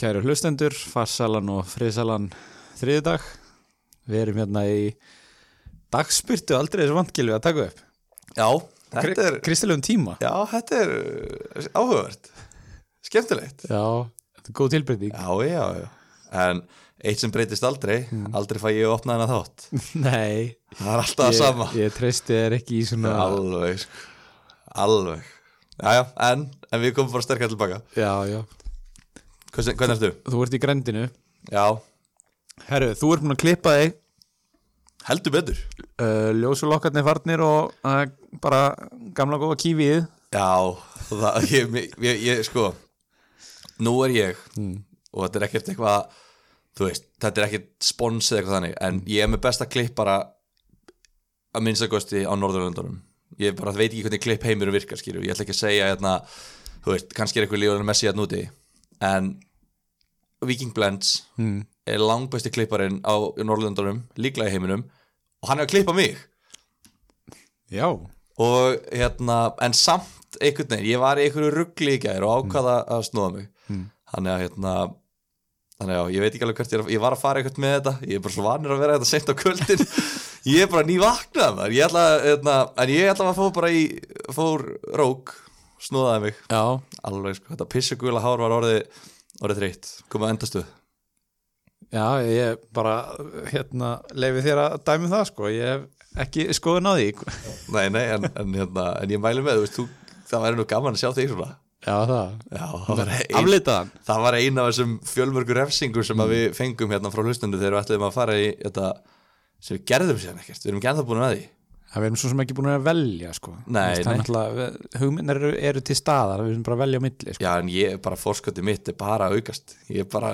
kæru hlustendur, farsalan og friðsalan þriðudag. Við erum hérna í dagspyrtu aldrei þessu vantgilvi að taka upp. Já, þetta er, Kristilegum tíma. já, þetta er uh, áhugavert Skemmtilegt Já, þetta er góð tilbreyting. Já, já, já En eitt sem breytist aldrei Aldrei fæ ég að opna hennar þátt Nei, Það er alltaf það sama ég treysti þér ekki í svona... Alveg, sko Alveg Já, já, en, en við komum bara sterkar tilbaka Já, já. Hvernig, ertu? Þú ert í grendinu. Já, Herru, þú ert búin að klippa þig, heldur betur. Uh, ljósulokkarnir farnir og uh, bara gamla góða kífið. Já, það, ég, ég, ég, sko Nú er ég Og þetta er ekkert eitthvað Þú veist, þetta er ekkert spons eða eitthvað þannig En ég er með besta klipp bara Að minnstakosti á Norðurlöndunum. Ég bara veit ekki hvernig klipp heimurum virkar skýru Ég ætla ekki að segja hérna Þú veist, kannski er eitthvað lífur messi hérna úti En Viking Blends Mm. Er langbæsti klipparinn á Norðurlöndunum Líklega í heiminum Og hann er að klippa mig. Já. og hérna, en samt einhvern veginn, ég var í einhverju ruggli í gær og ákvaða að snúða mig. Þannig að hérna þannig að ég veit ekki alveg hvert ég er ég var að fara eitthvað með þetta. Ég er bara svo vanur að vera þetta sent á kvöldin. Ég er bara nývaknað maður ég ætla, hérna, en ég ætla að fór bara í fór rók, snúðaði mig. Já. alveg sko, þetta pissugula hár var orðið orðið þreytt, komið að endastuð Já, ég bara, hérna, leifi þér að dæmi það, sko. Ég hef ekki skoðun á því. nei, nei, en, en, hérna, en ég mæli með, þú veist, þú, það væri nú gaman að sjá þig svona Já, það. Já, það var ein. Það var eina af þessum fjölmörgur refsingur sem að við fengum hérna frá hlustundu þegar við ætlum að fara í þetta sem við gerðum sér ekkert, við erum ekki ennþá búin með því Það við erum svo sem ekki búin að velja, sko. Nei, er nei. hugmyndir eru, eru til staðar, við erum bara að velja á milli, sko. Já, en ég er bara fórskoti mitt er bara að aukast ég er bara,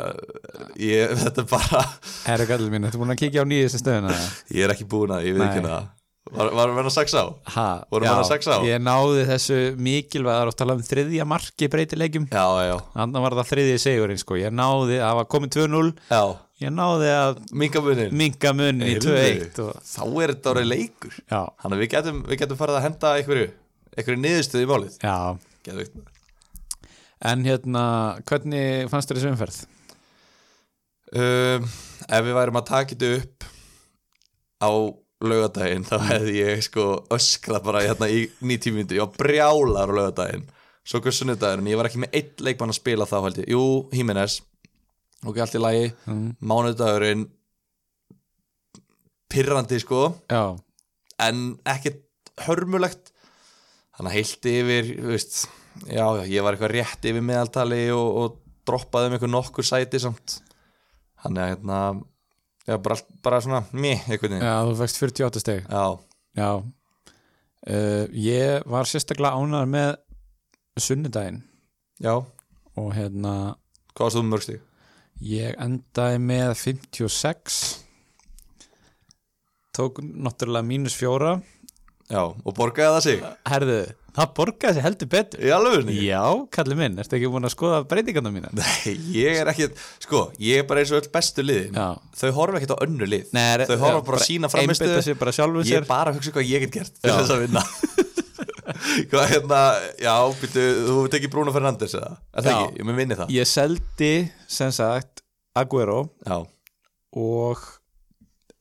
ég, þetta er bara Herru gallið mín, þú búin að kíkja á nýðustu stöðuna? ég er ekki búin að, ég veit ekki það Var, var að vera sex á? Ha, já, bara sex á? Ég náði þessu mikilvæðar og tala um þriðja marki breytilegjum. Þannig var það þriðji segurinn, sko. Ég náði, það var komið 2-0, já ég náði að minga munni í 2-1 og... þá er þetta árið leikur Já, Þannig að við getum, við getum farið að henda einhverju einhverju niðurstöð í málið. En hérna, hvernig fannst þér þessu umferð? um, Ef við værum að taka þetta upp á laugadaginn þá hefði ég sko öskrað bara hérna í 90 mínútur. Ég var brjálar á laugadaginn svo hvað sunnudaginn, ég var ekki með eitt leikmann að spila þá held ég, jú, Jimenez ok, allt í lagi, Mm. mánudagurinn pirrandi sko. Já, en ekkert hörmulegt. Þannig að heilt yfir veist, já, já, ég var eitthvað rétt yfir meðaltali og, og droppaði um eitthvað nokkur sæti samt. Þannig að hérna já, bara, bara svona, einhvern veginn. Já, þú fækst 48 steg já, Já. Uh, Ég var sérstaklega ánæður með sunnudaginn. Já, og hérna hvað varst þú með mörg stig? ég endaði með 56 tók náttúrulega mínus fjóra já, og borgaði það sig. Herðu, það borgaði sér heldur betur. Í alveg Já, kallið minn, ertu ekki búin að skoða breytingarna mína? nei, ég er ekkert, sko, ég er bara eins og öll bestu liðin. Já. þau horfa ekkert á önnu lið. Nei, er- þau horfa já, bara sína framistu ég er bara að hugsa hvað ég get gert til þess að vinna. Hvað hérna, já, býttu þú tekið Bruno Fernandes eða, er það ekki, ég með vinni það. Ég seldi, sem sagt, Aguero já, og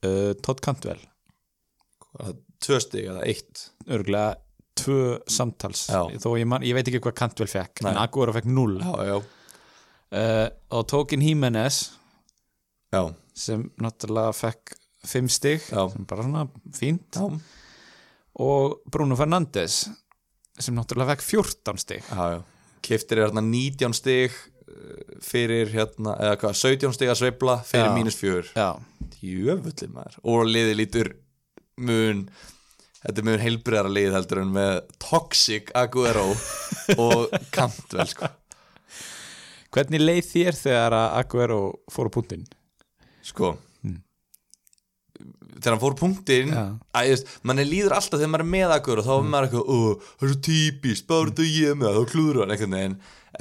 uh, Todd Cantwell. Hvað, tvö stig eða eitt. Örgulega tvö samtals. Já. þó ég, man, ég veit ekki hvað Cantwell fekk en Nei. Aguero fekk 0 já, já, uh, og tókin Jimenez já, sem náttúrulega fekk 5 stig sem bara svona fínt. Já, og Bruno Fernandes sem náttúrulega fekk 14 stig. Kiftir er hérna 19 stig eh, fyrir hérna, eða hvað, 17 stig að sveifla fyrir mínus fjör Já, jöfulli maður. Og liði lítur mun þetta er mun heilbriðara lið heldur en með Toxic Aguero og Cantwell sko. hvernig leið þér þegar Aguero fór á punktinn? sko þegar hann fór ég veist, manni líður alltaf þegar maður er með Aguero þá er maður eitthvað, það er svo típist bara þetta ég með, þá klúður hann einhvern veginn.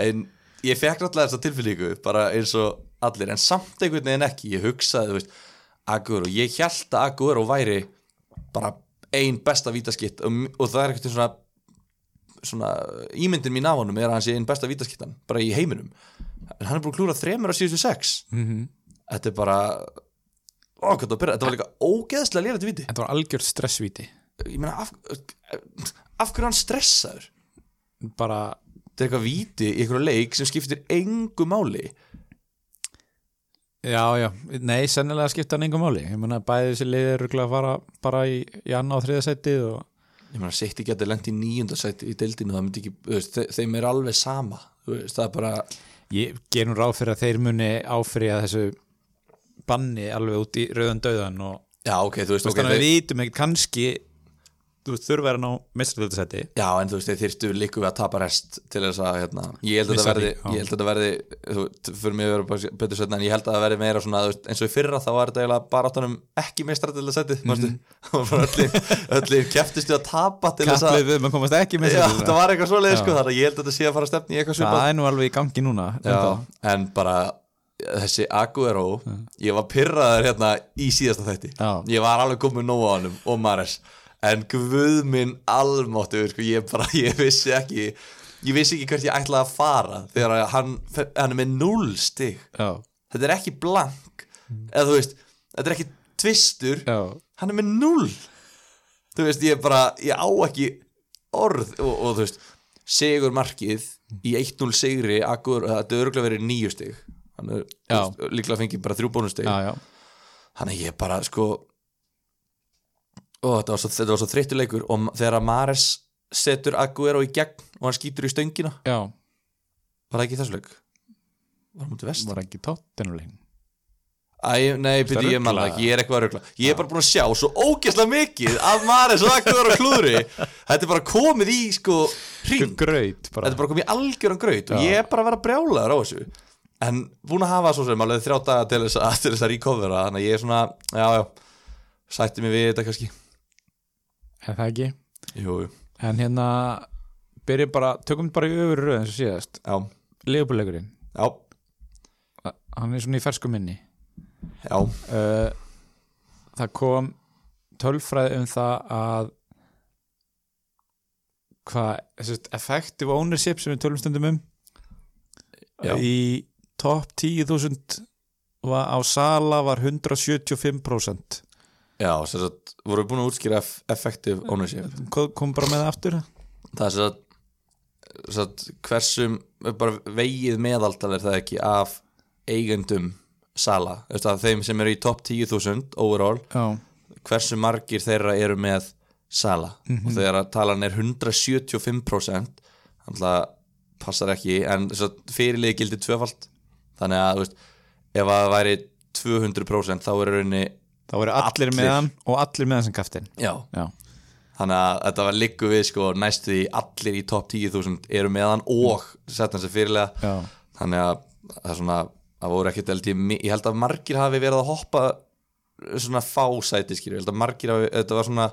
En ég fekk náttúrulega þessa tilfinningu bara eins og allir en samt einhvern veginn ekki, ég hugsaði Aguero, ég held að Aguero væri bara ein besta vítaskitt og, og það er eitthvað svona svona ímyndin mín á honum er að hann sé einn besta vítaskittan bara í heiminum. En hann er búin að klúra þremur á síðustu sex. Mm þetta er bara ó, þetta var líka ógeðslega lérandi viti Þetta var algjört stressvíti. Ég meina, af, af hverju er hann stressaður? Bara, þetta er eitthvað víti í eitthvað leik sem skiptir engu máli já, já. Nei, sennilega skipta hann engum máli. Ég meina bæði þessi liðir eru að fara bara í, í annað og þriða sætið og ég meina, City getur lent í nýjundasæti í deildinu það myndi ekki, veist, þe þeim er alveg sama veist, það er bara ég ger nú ráð fyrir að þeir muni áfriða þessu banni alveg út í rauðan döðan og já, ok, þú veist, veist ok, þannig að við vitum ekki kannski þú veist þurfa að ná mistræðsæti já, en þú veist, þeir þyrftu líku við að tapa rest til þess að, hérna, ég held að þetta verði já. ég held að þetta verði, þú, fyrir mig að vera betur setna, en ég held að það verði meira svona, veist, eins og í fyrra, þá var þetta eiginlega bara áttanum ekki til að setja, mástu öllin keftistu að tapa til þess að við maður komast ekki Já, mistræðsæti það var eitthvað svoleið Já. sko, þannig að ég held að þetta sé að fara stefni í eitthvað svipað. Það er nú alveg í gangi núna Já, en bara þessi Aguero ég var pyrraður hérna í síðasta þætti. Já. ég var alveg komið nóg á honum og Mares en guð minn almáttu sko, ég bara, ég vissi ekki ég vissi ekki hvert ég ætlaði að fara þegar hann, hann er með null stig. Já, þetta er ekki blank eða þú veist, þetta er ekki tvistur já, hann er með null þú veist, ég bara, ég á ekki orð og, og þú veist sigur markið í 1-0 sigri Agur, þetta er örgulega verið nýju stig. Hann er veist, líklega fengið bara þrjú já. þannig ég bara sko og þetta var svo, svo þreyttur leikur og þegar að Mares setur Aguero í gegn og hann skýtur í stöngina. Já. var það ekki þessu leik? var hann mútið vest? var ekki tóttinulegin Æ, nei, byrju, ég man rugla? það ekki, ég er eitthvað að rugla. Ég er bara búin að sjá svo ógeðslega mikið af Mares og Aguero klúðri. Þetta er bara komið í, sko, hring. Þetta er bara komið í algjöran graut og ég er bara að vera brjálaður á þessu. En búin að hafa svo sem alveg þrjá daga til þess að, að recovera Þannig að ég er svona, já, já, sætti mig við þetta kannski er það ekki? Jú, jú, en hérna byrjum bara, tökum bara í öfur röð eins og síðast. Já, leifbúleikurinn, já, hann er svona í fersku minni. Já. Uh, það kom tölfræði um það að hvað, effective ownership sem við tölum stundum um Já. í top 10.000 var, á Sala var 175% Já, sem sagt, voru búin að útskýra eff- effective ownership. Hvað kom bara með það aftur? Það er sem sagt, sem sagt hversum, bara vegið meðaltal er það ekki af eigendum sala, að þeim sem eru í top 10.000 overall já, hversu margir þeirra eru með sala? Og þegar að talan er 175% þannig að passar ekki en fyrirlið gildi tvöfald þannig að veist, ef að það væri 200% þá er rauninni þá voru allir, Allir. með hann og allir með hann sem kaftin já. já, þannig að þetta var liggu við sko næstu því allir í top 10.000 eru með hann og setja hann sem fyrirlega já, þannig að það er svona það voru ekkert held ég, ég held að margir hafi verið að hoppa svona fásæti skilju, ég held að margir hafi, þetta var svona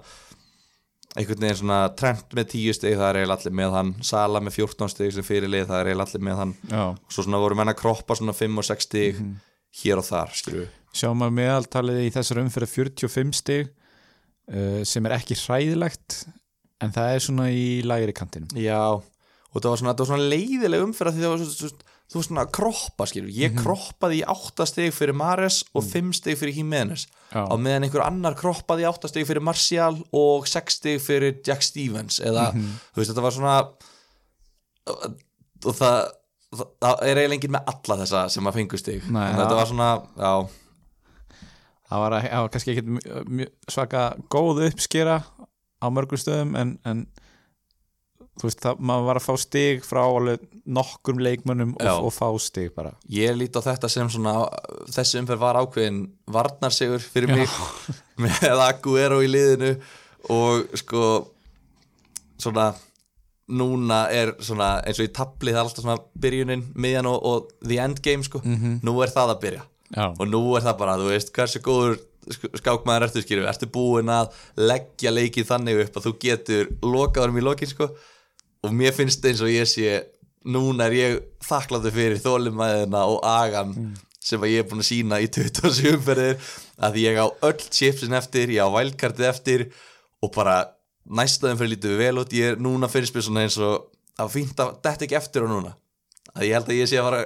einhvern veginn svona trend með 10 stig, það er eiginlega allir með hann. Sala með 14 stig sem fyrirlið, það er eiginlega allir með hann. Já. svo svona voru menn að kroppa svona 5 og 6 stig hér og þar, skilju sjáum að meðaltalið í þessar umfyrir 45 stig uh, sem er ekki hræðilegt en það er svona í lægri kantinum. Já, og það var svona, það var svona leiðileg umferð af því það var svo, svo, þú var svona að kroppa skilur, ég kroppaði í 8 stig fyrir Mares og 5 stig fyrir Jimenez Já. á meðan einhver annar kroppaði í 8 stig fyrir Martial og 6 stig fyrir Jack Stevens eða, þú veist, þetta var svona og það það, er eiginlega enginn með alla þessa sem að fengu stig Nei, en já. þetta var svona, já það var, það var kannski ekki svaka góð uppskera á mörgum stöðum en, en þú veist, það, maður var að fá stig frá alveg nokkrum leikmönnum Já. og, og fá stig bara Ég líti á þetta sem svona þessi umferð var ákveðin varnarsigur fyrir mig með Aguero í liðinu og sko svona núna er svona eins og í tabli það er alltaf svona byrjunin, miðjan og, og the endgame sko, nú er það að byrja. Já, og nú er það bara, þú veist, hversu góður sk- skákmaður ertu skilur, ertu búin að leggja leikið þannig upp að þú getur lokaðurum í lokin sko? Og mér finnst eins og ég sé núna er ég þakkláttu fyrir þólimæðina og agan sem að ég er búin að sína í 27 umferðir að ég á öll chipsin eftir, ég á vælkartið eftir og bara næstaðum fyrir lítið vel út, ég er núna svona eins og að fínt að þetta ekki eftir á núna. Að ég held að ég sé að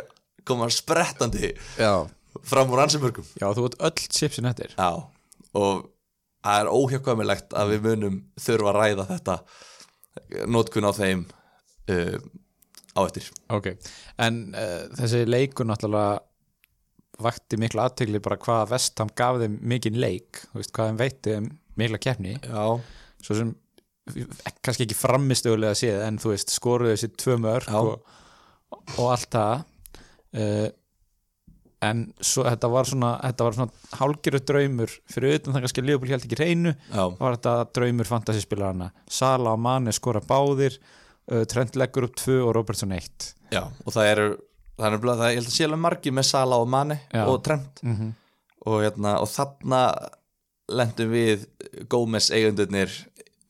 koma sprettandi já, fram úr ansimörgum já, þú ert öll chipsin eftir. Já, og það er óhjákvæmilegt að við munum þurfa að ræða þetta notkun á þeim uh, á eftir. Ok, en uh, þessi leikur náttúrulega vakti mikla aðtegli bara hvað Vestham gaf þeim mikinn leik, þú veist hvað þeim veitti þeim mikla keppni, Já, svo sem kannski ekki framistögulega séð en þú veist, skoruðu þessi tvö mörg og, og allt það. Uh, en svo þetta var svona svona hálgiru draumur fyrir utan það kannski Leopold held ekki hreinu. Já, var þetta draumur fantasispilarana Sala og Mane skora báðir uh, Trent leggur upp tvö og Robertson eitt. Já og það eru það er er, ég held að sé alveg margir með Sala og Mane Já. og Trent. Mm -hmm. og, hérna, og þarna lendum við Gómez eigundurnir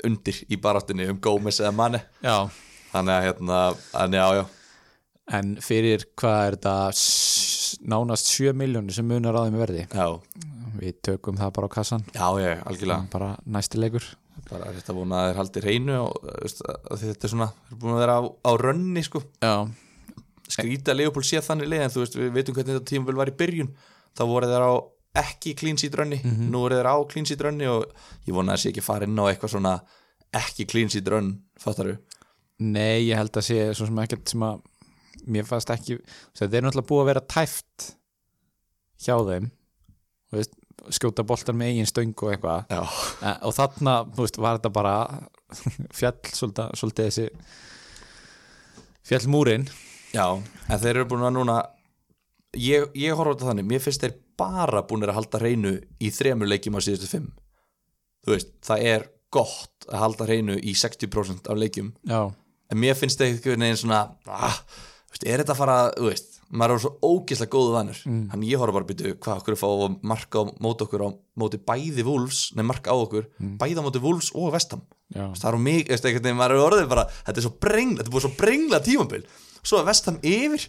undir í baráttunni um Gómez eða Mane. Já, þannig að hérna, en já, já. En fyrir hvað er þetta nánast 7 miljónir sem munar á þeim verði? Já, við tökum það bara á kassan. Já, ég, algjörlega. Bara næsti leikur. Bara þetta vona að þeir haldi hreinu og þetta er svona, þeir búin að vera á, á rönni sko, Já, skrýta að Leopold sé þannig leið en þú veist, við veitum hvernig þetta tímabil var í byrjun. Þá voru þeir á ekki clean sheet rönni, nú eru þeir á clean sheet rönni og ég vona að það sé ekki fara inn á eitthvað svona ekki clean sheet rönn fattaru, nei, ég held að sé svo sem ekkert sem að mér fannst ekki, þetta er náttúrulega búið að vera tæft hjá þeim þú veist, skjóta boltar með eigin stöng og eitthvað. Eh, og þarna, þú veist, var þetta bara fjall svolítið þessi fjallmúrin já en þeir eru búin að núna ég, ég horfa á þetta þannig, mér finnst þeir bara búin að halda hreinu í þremur leikjum á síðustu fimm. Þú veist, það er gott að halda hreinu í 60% af leikjum. Já, en mér finnst það einhvern veginn svona ah, veist, er þetta að fara, þú veist maður er svo ógeðslega góðu vanur. Mm. hann ég horf bara að byrja, hvað okkur fá að marka á móti okkur á móti bæði Wolves nei marka á okkur, bæði á móti Wolves og Vestam, það er á mig veist, einhvern veginn, maður er orðið bara, þetta er svo brengla þetta er búið svo brengla tímabil, svo er Vestam yfir,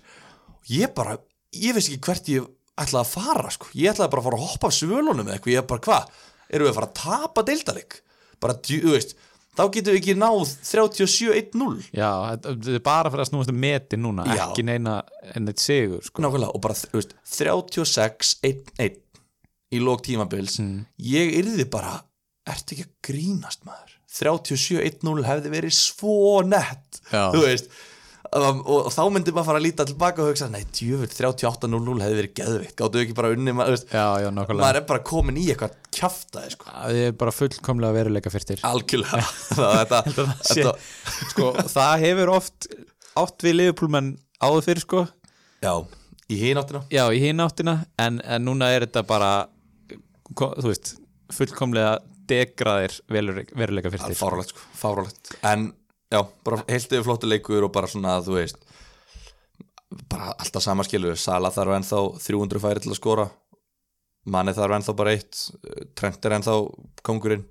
og ég bara ég veist ekki hvert ég ætlaði að fara sko. ég ætlaði bara að fara að hoppa af svölunum eða eitthvað, ég bara hvað, erum við að fara að tapa deildaleg, bara, þú veist þá getum við ekki náð 37-1-0 já þetta þetta er bara fyrir að snúast um meti núna Já. ekki neina en eitt sigur sko. Nákvæmlega, og bara þú veist, 36-1-1 í lók tímabils ég yrði bara ertu ekki að grínast maður 37-1-0 hefði verið svo nett Já. þú veist og, og þá myndi maður fara að líta tilbaka og hugsa nei, djöfull, 38-0 hefði verið geðvikt gáttu ekki bara unni maður, veist, já, já, nákvæmlega. Maður er bara komin í eitthvað kjaftaði sko. það er bara fullkomlega veruleika fyrstir algjörlega þetta, sé, þetta, sko, það hefur oft átt við liðupúlmenn áður fyrir sko. Já, í hináttina já, í hinn áttina en, en núna er þetta bara þú veist, fullkomlega degraðir veruleika, Það er fyrstir fáralegt sko, fáralegt En já, bara heilt yfir flottu leikur og bara svona, þú veist bara alltaf sama skilu Sala þarf ennþá 300 færi til að skora. Manni þarf ennþá bara eitt. Trent er ennþá kongurinn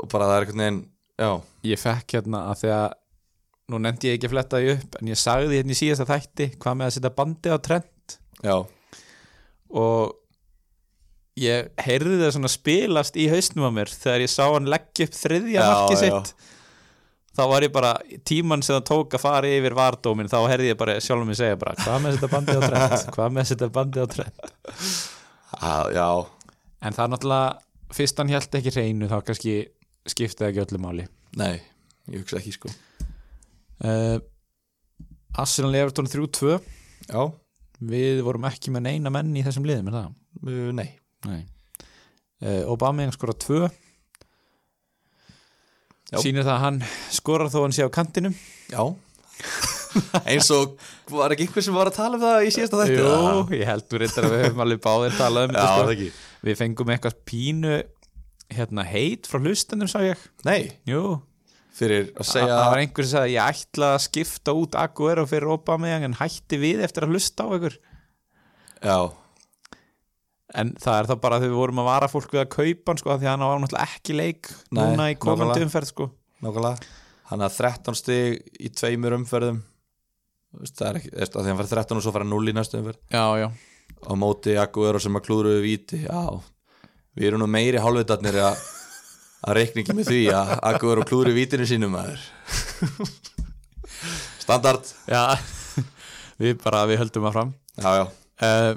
og bara það er einhvern veginn já, ég fekk hérna að því að nú nefndi ég ekki að fletta því upp en ég sagði hérna í síðasta þætti hvað með að setja bandi á trend já, og ég heyrði það svona spilast í hausnum á mér þegar ég sá hann leggja upp þriðja marki já. Þá var ég bara, tíman sem það tók að fara yfir vardómin, þá heyrði ég bara sjálfum mig segja bara, hvað með að setja bandi á trend? Hvað með að setja bandi á trend? Að, já. En það er náttúrulega, fyrst hann held ekki hreinu þá kannski skiptaði ekki öllu máli. Nei, ég hugsa ekki sko. Uh, Arsenal Everton 3-2 já, við vorum ekki með neina menn í þessum liðum er það? uh, nei. Nei. Uh, Obama skora 2 Já. Sýnir það að hann skorar þó hann sé á kantinum. Já. Eins og var ekki einhver sem var að tala um það í síðasta þætti? Jú, eða? ég held við reyndar að við höfum alveg báðir talað um þetta sko. við fengum eitthvað pínu hérna heit frá hlustendum sá ég. Nei, Jú, fyrir að það var einhver sem sagði ég ætla að skipta út Aguero fyrir Obama en hætti við eftir að hlusta á ykkur. Já, en það er það bara að við vorum að vara fólk við að kaupa hann sko, því að hann var náttúrulega ekki leik Nei, núna í komandi umferð sko. nákvæmlega. Hann hafði 13 stig í tveimur umferðum. Það er ekki, veist, að því hann fær 13 og svo fær hann 0 í næstu umferð. Já, já, á móti Aguero sem að klúðruðu víti já, við erum nú meiri hálfvitarnir að að reikningi með því að Aguero klúðru vítinu sínum maður. Standard. Já. Við bara, við höldum að fram. Já, já, uh,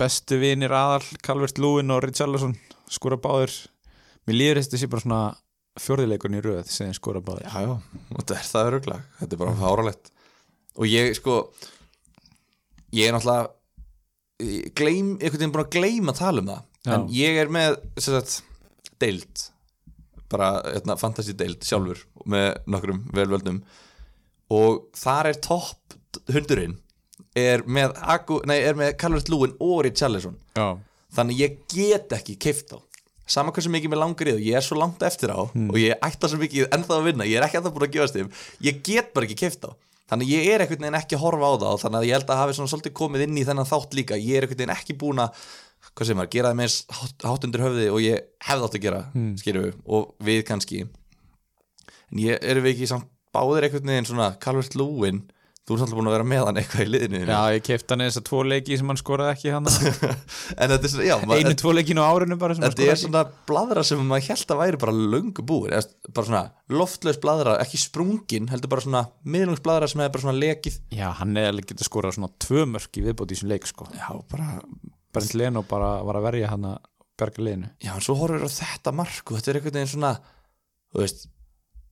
bestu vinir aðal Calvert Lúin og Richarlison skora báður mér líður þessi sé bara svona fjórðileikurinn í röð sem skora báður já, já, og þetta er það öruglag þetta er bara fáralegt og ég sko ég er náttúrulega gleym, einhvern veginn búin að gleyma að tala um það. Já. en ég er með sagt, deild. Bara hérna, fantasy deild sjálfur með nokkrum velvöldum. Og þar er topp hundurinn er með, er með Calvert Lúin og Richarlison já, þannig ég get ekki keift á sama hversu mikið mér langar í það, ég er svo langt eftir á og ég ætta svo mikið ennþá að vinna ég er ekki ennþá búin að gefast þeim, ég get bara ekki keift á þannig ég er einhvern veginn ekki að horfa á það og þannig að ég held að hafi svona svolítið komið inn í þennan þátt líka, ég er einhvern veginn ekki búin að hvað sem maður, gera það með eins hátt, hátt undir höfði og ég hefði átt að gera mm. við, og við kannski. En ég erum við ekki samt báðir einhvern veginn svona Calvert Lúin þú ert alltaf búin að vera með hann eitthvað í liðinu já, ég kefti hann þess að tvo leiki sem hann skoraði ekki hann er einu tvo leikinu á árinu bara Þetta er svona bladra sem maður held að væri bara löngu búin bara svona loftlaus bladra, ekki sprungin heldur bara svona miðlungs bladra sem hefur bara svona lekið. Já, hann er alveg getið skorað svona tvö mörk í viðbót í þessum leik sko. Já, bara, Bernd Leno bara var að verja hann að berga liðinu. Já, en svo horfir á þetta mark og þetta er einhvern veginn svona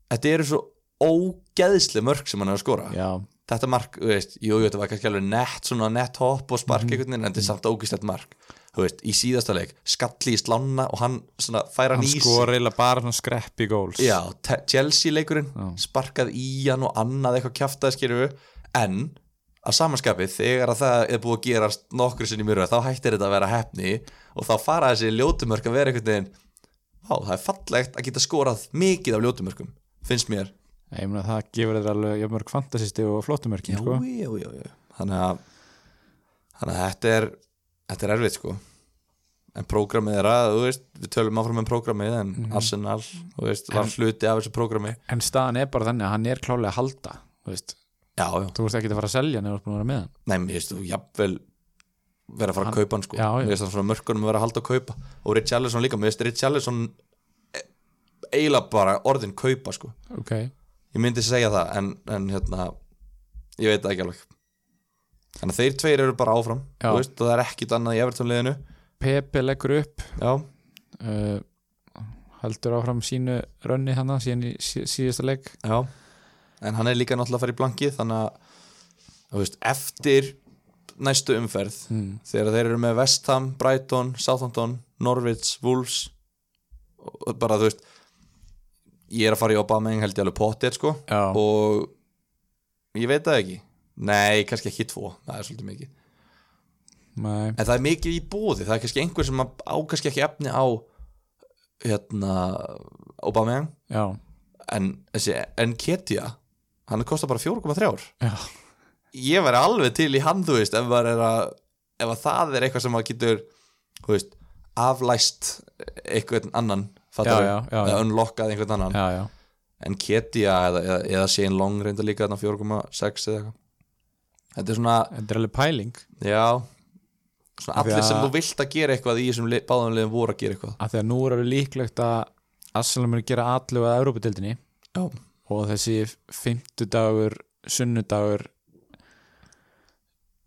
þetta eru svo ógeðsli mörk sem hann er að skora. Já, þetta mark, þú veist, jú, þetta var kannski alveg nett svona nett hopp og spark einhvern veginn en þetta er samt ógeðslegt mark, þú veist, í síðasta leik skalli í slána og hann svona færa hann hann í sig. skora eiginlega bara svona skreppi góls Já, Chelsea leikurinn Já. sparkað í hann og annað eitthvað kjaftaði skilur við, en að samanskapið þegar að það er búið að gerast nokkru sinni mjög þá hættir þetta að vera hefni og þá fara þessi ljótumörk að vera einhvern veginn á, það er fallegt að geta skorað mikið af ljótumörkum, finnst mér ég meina það gefur þér alveg mörg fantasisti og flottumörkin sko. jú, jú, jú. Þannig að þannig að þetta er þetta er erfitt sko. En prógramið er að, þú veist, við tölum áfram um prógramið en Arsenal, þú veist, var hluti af þessu prógrami. En staðan er bara þannig að hann er klálega að halda þú veist, Já, já, þú veist ekki að fara að selja nefnir að vera með hann. Nei, mér finnst þú jafnvel vera að fara að kaupa hann sko. Já. Mér finnst það svona mörkunum að vera að halda að kaupa. Og Richarlison líka, mér finnst Richarlison e- eiginlega bara orðin kaupa sko. Ok, Ég myndi segja það en, en hérna ég veit það ekki alveg. Þannig að þeir tveir eru bara áfram veist, og það er ekkit annað í Everton-liðinu Pepe leggur upp uh, heldur áfram sínu rönni hann síðan í sí, síðasta já. En hann er líka náttúrulega að fara í blankið þannig að, veist, eftir næstu umferð hmm. þegar þeir eru með West Ham, Brighton, Southampton, Norwich, Wolves bara þú veist ég er að fara í Aubameyang held ég alveg potið sko. Já, og ég veit það ekki. Nei, kannski ekki tvo, það er svolítið mikið. Nei, en það er mikið í bóði, það er kannski einhver sem á kannski ekki efni á hérna Aubameyang já, en þessi Nketiah hann kostar bara 4,3 já. Ég væri alveg til í hann þú veist ef, er að, ef að það er eitthvað sem maður getur þú veist, aflæst einhvern annan unlockað einhvern annan. Já, já, en Ketia eða, eða, eða Shane Long reynda líka þarna 4,6 eða eitthvað. Þetta er svona, þetta er alveg pæling. Já. Svona allir sem að- þú vilt að gera eitthvað í þessum liðum voru að gera eitthvað. Af því að nú er alveg líklegt að Arsenal muni gera allu að Európa-dildinni og þessi fimmtudagur sunnudagur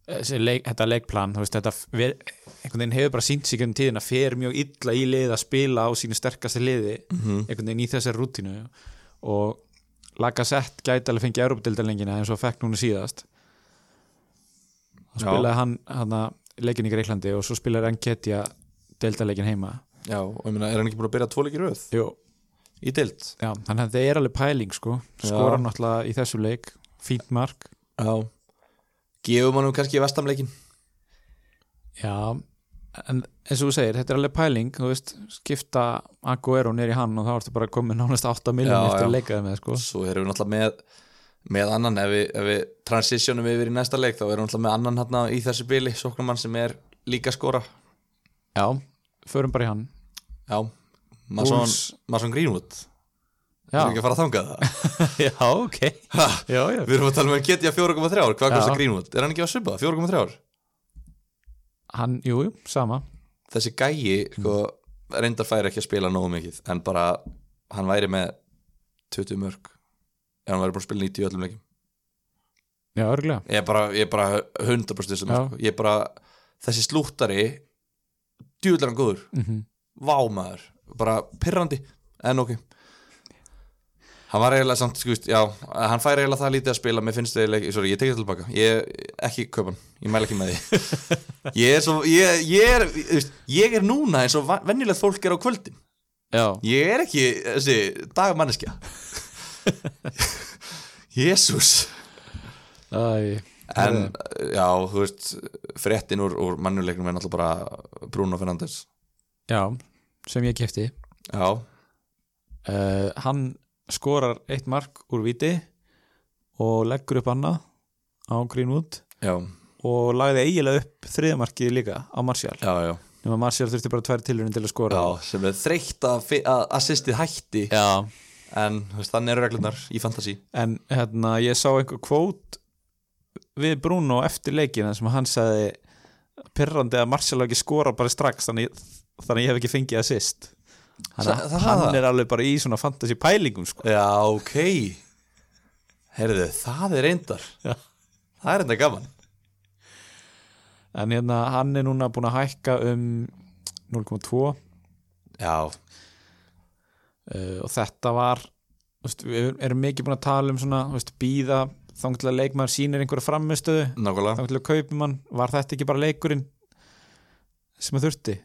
leik, þetta leikplan veist, þetta ver, einhvern veginn hefur bara sínt sig um tíðin að fer mjög illa í lið að spila á sínu sterkasti liði Mhm. einhvern veginn í þessari rútínu. Og Lacazette gæti alveg fengið Európa-dildalengina eins og fekk núna síðast. Já. spilaði hann, hann leikin í Greiklandi og svo spilaði Enketia deildaleikin heima. Já, og ég meina, er hann ekki búin að byrja tvo leikir röð? Jú, í dild já, þannig að þetta er alveg pæling sko, skora náttúrulega í þessu leik. Fínt mark. Já, gefum hann kannski vestamleikin Já, en eins og þú segir, þetta er alveg pæling þú veist, skipta Aguero nýr í hann og þá ertu bara komið nánast 8 miljónir eftir að leika það með sko. svo erum við náttúrulega með með annan, ef við, ef við transitionum yfir í næsta leik, þá erum við náttúrulega með annan hérna í þessu bili, sóknumann sem er líka skora Já, förum bara í hann. Já, Mason Greenwood Já, erum við ekki að fara að þangað? Það já ok. Ha, Já, já, við erum að tala um að getja 4,3 ár, hvað kostar Greenwood? Er hann ekki að svipa, 4,3 ár hann, jú, jú, sama. Þessi gæi, sko, reyndar færi ekki að spila nógu mikið, en bara hann væri með 20 mörg ef hann væri búin að spila 90 í öllum leikim já, örgulega ég er bara, ég bara 100% sem, Já. sko. ég er bara, þessi slúttari hann góður. Mm -hmm. vámaður, bara pirrandi. En ok hann var eiginlega samt, veist, já hann fær eiginlega það lítið að spila, mér finnst eiginlega sorry, ég tekið það tilbaka, ég, ekki kaupan ég mæla ekki með því. Ég er svo, ég, ég er, veist, ég er núna eins og venjulegt fólk er á kvöldin. Já, ég er ekki þessi dagmanneskja. Jésús Æ, en já, þú veist fréttin úr, úr mannuleiknum er náttúrulega bara Bruno Fernandes. Já, sem ég kefti já, uh, hann skorar eitt mark úr viti og leggur upp annað á Greenwood já, og lagði eiginlega upp þriðamarkið líka á Martial. Já, já, nema Martial þurfti bara tvær tilurinn til að skora. Já sem er þreytt að, assistið hætti. Já. en veist, þannig eru reglunar í fantasy. En hérna ég sá einhver kvót við Bruno eftir leikin þar sem hann sagði pirrandi að Martial ekki skora bara strax þannig, þannig ég hef ekki fengið assist Sa- þannig það hann það? er alveg bara í svona fantasy pælingum sko. já, ok. Heyrðu, það er reyndar. Já. það er reyndar gaman. En hérna hann er núna búin að hækka um 0,2 uh, já, og þetta var veist, við erum mikið búin að tala um svona býða þá til að leikmaður sýnir einhverja framistöðu nákvæmlega. þá til að kaupum hann var þetta ekki bara leikurinn sem að þurfti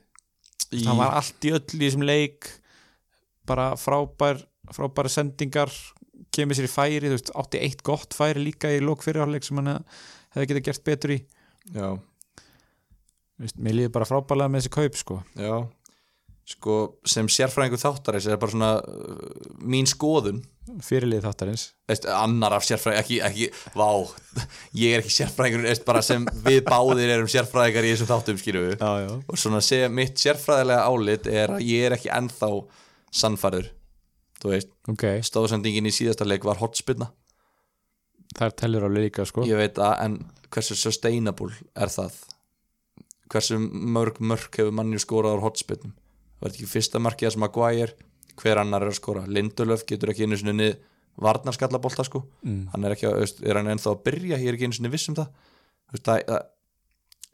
í, hann var allt í öll í þessum leik bara frábær frábæra sendingar kemur sér í færi, þú veist, átti eitt gott færi líka í lók fyrirháleik sem hann hef- hefði getið gert betur í. Já, mér líður bara frábælega með þessi kaup sko. já sko, sem sérfræðingur þáttaris er bara svona uh, mín skoðun. Fyrirlið þáttarins. Veist, annar af sérfræðingur, ekki, ekki, vá ég er ekki sérfræðingur, bara sem við báðir erum sérfræðingar í þessum þáttum já. og svona segja mitt sérfræðilega álit er að ég er ekki ennþá sannfærður þú veist, ok, stóðsendingin í síðasta leik var hotspinna, þær tellur alveg líka sko. ég veit að en hversu sustainable er það? Hversu mörg mörg hefur mannjú skorað á hotspinnum var þetta ekki fyrsta markið sem Maguire hver annar er að skora, Lindelöf getur ekki einu sinni varnarskallabolta sko. Mm. hann er ekki að, er hann ennþá að byrja? Ég er ekki einu sinni viss um það, veist, það, það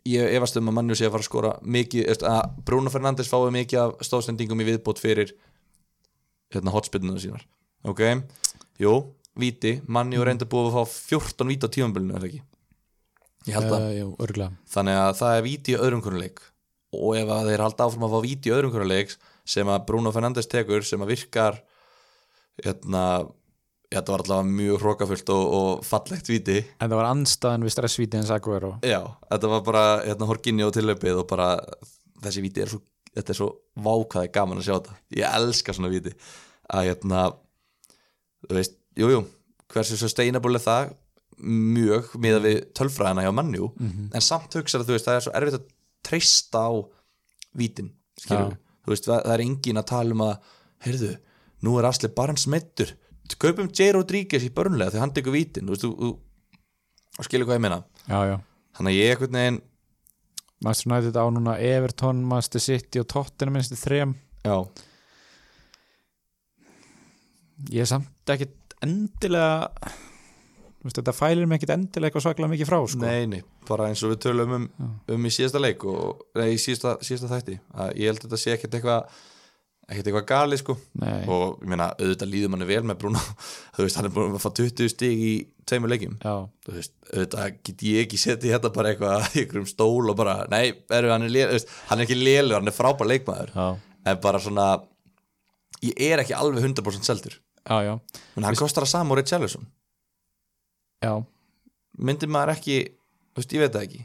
ég efast um að mannjú sé að fara að skora mikið, að Bruno Fernandes fái mikið af stóðsendingum í viðbót fyrir hérna, hotspinnuna sínar. Ok, jú, víti. Mannjú er enda búið að fá 14 víti á tímambilinu, er það ekki? Ég held að, uh, jú, þannig að það er víti í öðrum konuleik og ef að þeir halda áfram að fá víti í öðrum konuleik sem að Bruno Fernandes tekur sem að virkar hérna þetta var allavega mjög hrókafullt og, og fallegt víti. En það var anstæðan við stressvíti en Saguero já, þetta var bara hérna Horkinni og tillöpið og bara þessi víti er svo, þetta er svo vákaði gaman að sjá þetta, ég elska svona víti. Að hérna þú veist, jújú, jú, hversu sustainable er það? Mjög miða við tölfræðina hjá mannjú en samt hugsaðu, þú veist, það er svo erfitt að treysta á vítin veist, það, er engin að tala um að heyrðu, nú er Asli Barnes meittur kaupum J. Rodríguez í börnlega þegar hann tekur vítin, þú veist, þú, þú, skilur hvað ég meina, já, já. Þannig að ég einhvern veginn Master United á núna Everton, Master City og Tottenham minnst þrejum já, ég er samt ekkit endilega veist, þetta fælir mig ekkit endilega eitthvað svaklega mikið frá sko. nei, nei, bara eins og við tölum um, um í síðasta leik og, nei, í síðasta, síðasta þætti að ég held að þetta sé ekkert eitthvað ekkert eitthvað gali sko. Nei. og ég meina, auðvitað líður manni vel með Bruno þú veist, hann er búin að fá 20 stig í tveimur leikjum. Þú veist, auðvitað get ég ekki setið þetta bara eitthvað í einhverjum stól og bara, nei, eru, hann, er lé, þú veist, hann er ekki lélur, hann er frábær leikmaður. Já, en bara svona ég er ekki alveg 100% seldur. Já, já, hann kostar að sama og Richarlison já. myndir maður ekki, þú veist, ég veit það ekki.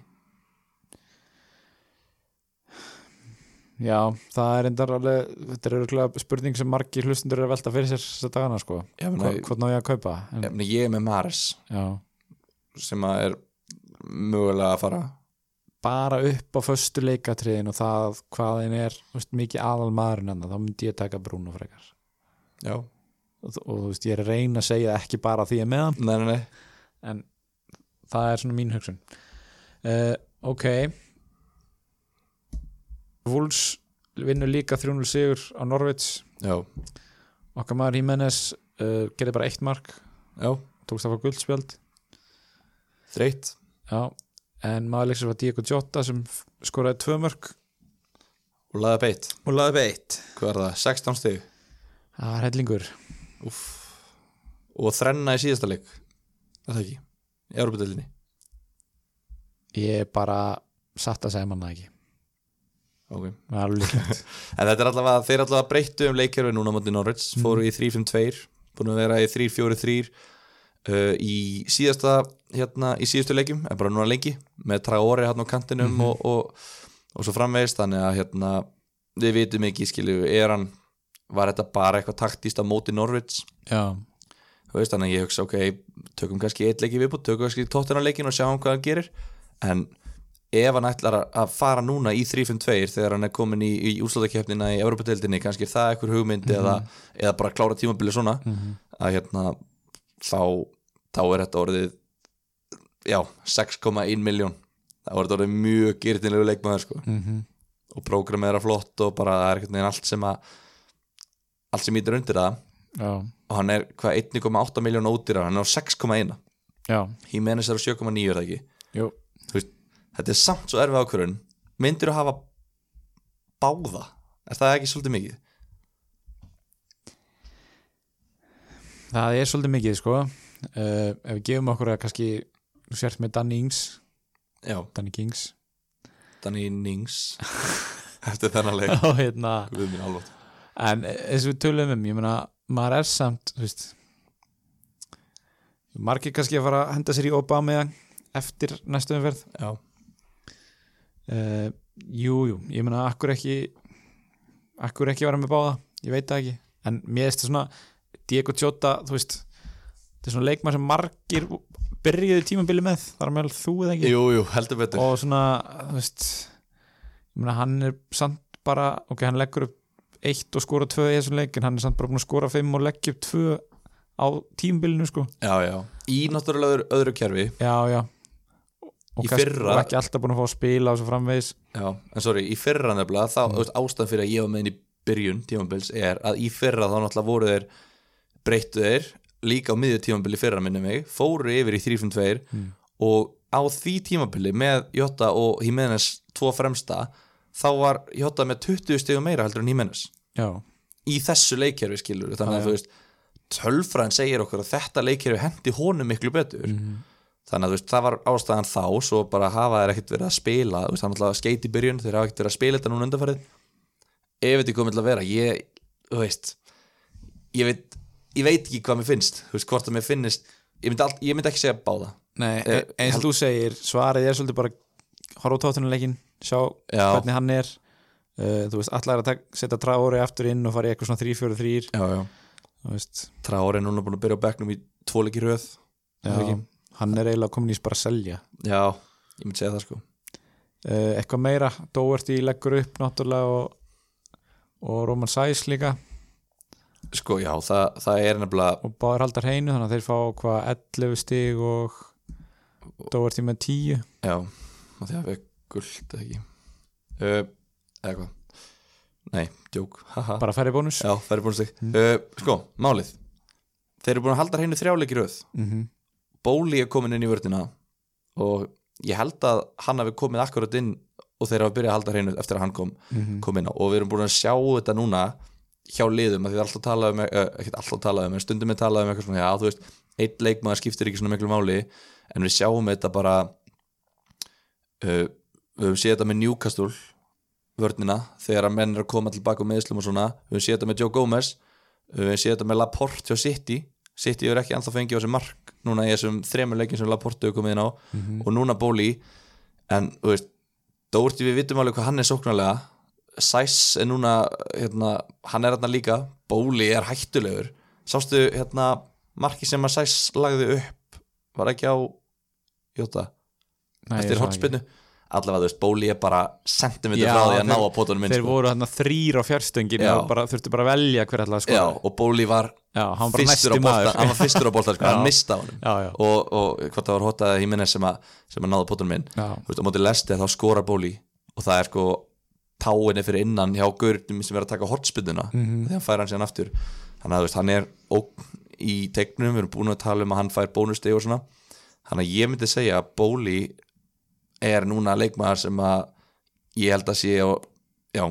Já, það er endar alveg, þetta er örgulega spurning sem margir hlustundur eru að velta fyrir sér þess að dagana sko, ég, meina, Hva, hvað ná ég að kaupa? En, ég, meina, ég er með Mares já, sem að er mögulega að fara. Bara upp á föstu leikatriðin og það hvað þeim er veist, mikið aðal maðurinn en þá myndi ég taka Bruno frekar. Já, og, og þú veist, ég er að reyna að segja ekki bara því ég er með hann. Nei, nei, nei en það er svona mín hugsun. Uh, ok. Wolves vinnur líka 3-0 sigur á Norvits já, okkar maður Jimenez uh, gerði bara eitt mark. Já, tókst það fá guldspjald þreytt. Já, en maður leiksir var Diego Jota sem skoraði tvö mörg og laði beitt, og laði beitt hvað er það, 16 stig. Það var hellingur. Og þrenna í síðasta leik er það ekki, í Európa-delinni ég er bara satt að segja manna ekki. Ok. Það alveg líklegt. En þetta er allavega, þeir allavega breyttu um leikjörfi núna á móti Norwich, fóru í 3-5-2 búin að vera í 3-4-3 uh, í síðasta hérna, í síðustu leikjum, en bara núna lengi með Traore hérna á kantinum og, og, og svo framvegist, þannig að hérna, við vitum ekki, skilju, er hann var þetta bara eitthvað taktíst á móti Norwich, já, veist, þannig að ég hugsa, ok, tökum kannski eitt leiki viðbútt, tökum kannski tóttina leikin og sjáum hvað hann gerir, en ef hann ætlar að- fara núna í 3-5-2 þegar hann er komin í, í úrslutakeppnina í Evropadeildinni, kannski er það eitthvað hugmynd eða, eða bara klára tímabili svona að hérna þá, þá er þetta orðið já, 6,1 miljón þá er þetta orðið mjög gyrtinlegu leikmaður sko. Mm og prógramið er að flott og bara það er einhvern veginn allt sem að allt sem ítir undir það og hann er hvað 1,8 miljón ódýrar hann er á 6,1 já, Jimenez er á 7,9 er það ekki? Veist, þetta er samt svo erfið ákvörun myndir þú hafa báða? Er það ekki svolítið mikið? Það er svolítið mikið sko. Uh, ef við gefum okkur að kannski sért með Danny Ings. Já, Danny Kings. Danny Nings. Eftir þennan leik. Hérna. En eins og við tölum um, ég meina maður er samt, margir kannski að fara að henda sér í Obama eftir næstu umferð. Já, uh, jú, jú, ég meina akkur ekki akkur ekki vera með báða? Ég veit það ekki, en mér veist það svona Diego Jota, þú veist þetta er svona leikmann sem margir byrjuðu tímabili með, þar meðal þú eða ekki? Jú, jú, heldur betur. Og svona, þú veist ég meina hann er samt bara ok, hann leggur upp eitt og skora tvö í þessum leik, en hann er samt bara búin að skora fimm og leggja upp tvö á tímabilinu sko, já, já, í náttúrulega öðru, öðru kerfi. Já, já. Og, fyrra- ekki alltaf búin að fá að spila og svo framvegis. Já, en sorry, í fyrra nefnilega þá, mm. ástæðan fyrir að ég var með inn í byrjun tímabils er að í fyrra þá náttúrulega voru þeir breyttu þeir líka á miðju tímabili fyrra minni mig, fóru yfir í 3-5-2 Mm. og á því tímabili með Jota og Jimenez tvo fremsta, þá var Jota með 20 stegum meira heldur en Jimenez já, í þessu leikkerfi skilur þannig að já. þú veist tölfræðin segir okkur að þetta leikkerfi hendi honum miklu betur. Mhm. þannig að þú veist, það var ástæðan þá svo bara hafa þeir ekkert verið að spila þú veist, hann alltaf skeit í byrjun, þeir hafa ekkert verið að spila þetta núna undanfarið. Ef þetta komið til að vera ég, þú veist ég veit, ég veit ekki hvað mér finnst þú veist, hvort að mér finnist ég myndi, myndi ekki segja báða. Nei, Eh, e- eins og þú segir, svarið er svolítið bara horfa á tóttunuleikin, sjá Já. hvernig hann er. Uh, þú veist, allar að setja trári aftur inn og fara í eitthvað svona 3-4-3 já, já. þú veist, Traore er núna búin að byrja á bekknum í tvoleiki röð. Hann er eiginlega komin í að selja já, ég myndi segja það sko. Uh, eitthvað meira, Doherty leggur upp náttúrulega og, og Roman Sæs líka. Sko, já, það, það er nefnilega og báður haldar heinu, þannig að þeir fá hvað 11 stig og Doherty með 10 Já, því að við guld eða ekki? Uh, eða hvað? Nei, djók, haha. Bara færri bónus? Já, það er búin stig uh, Sko, málið. Þeir eru búin að halda hreinu þrjáleiki röð. Mm Bóli er komin inn í vörðina og ég held að hann hafi komið akkurat inn og þeir hafa byrjað að halda hreinu eftir að hann kom, -hmm. kom inn á. Og við erum búin að sjá þetta núna hjá liðum að því það er alltaf talað um uh, ekkert alltaf talað um, en stundum er talað um eitthvað svona, já, þú veist, eitt leikmaður skiptir ekki svona miklu máli en við sjáum þetta bara uh, við höfum séð þetta með Newcastle vörnina, þegar að menn er að koma tilbaka á meðslum og svona, við höfum séð þetta með Joe Gomez. Við höfum séð þetta með Laporte hjá City. City hefur ekki ennþá fengið á sig mark núna í þessum þremur leikjum sem Laporte hefur komið inn á. Og núna Bóli en, þú veist, Dóri við vitum alveg hvað hann er sóknarlega. Sæs er núna, hérna, hann er hérna líka, Bóli er hættulegur. Sástu hérna marki sem að Sæs lagði upp var ekki á Jóta eftir hotspinnu allavega þú veist, Bóli er bara sentimeter frá því að ná á pótunum minn þeir sko. voru þarna þrýr á fjárstöngin Já. og bara, þurftu bara að velja hver ætlaði að Já, og Bóli var já, hann var bara fyrstur á maður. hann var fyrstur á bolta sko, hann mista honum. Já, og, og hvað það var hotaði Jimenez sem að, sem að náða pótunum minn. Þú veist, á móti lesti þá skora Bóli og það er sko táinni fyrir innan hjá Gurnum sem er að taka hotspinnuna Mhm. þegar hann fær hann síðan aftur. Þannig að þú veist, hann er í tegnum, við erum búin að tala um að hann fær bónusteg og svona. Þannig að ég myndi segja að Bóli er núna leikmaður sem að ég held að sé á, já,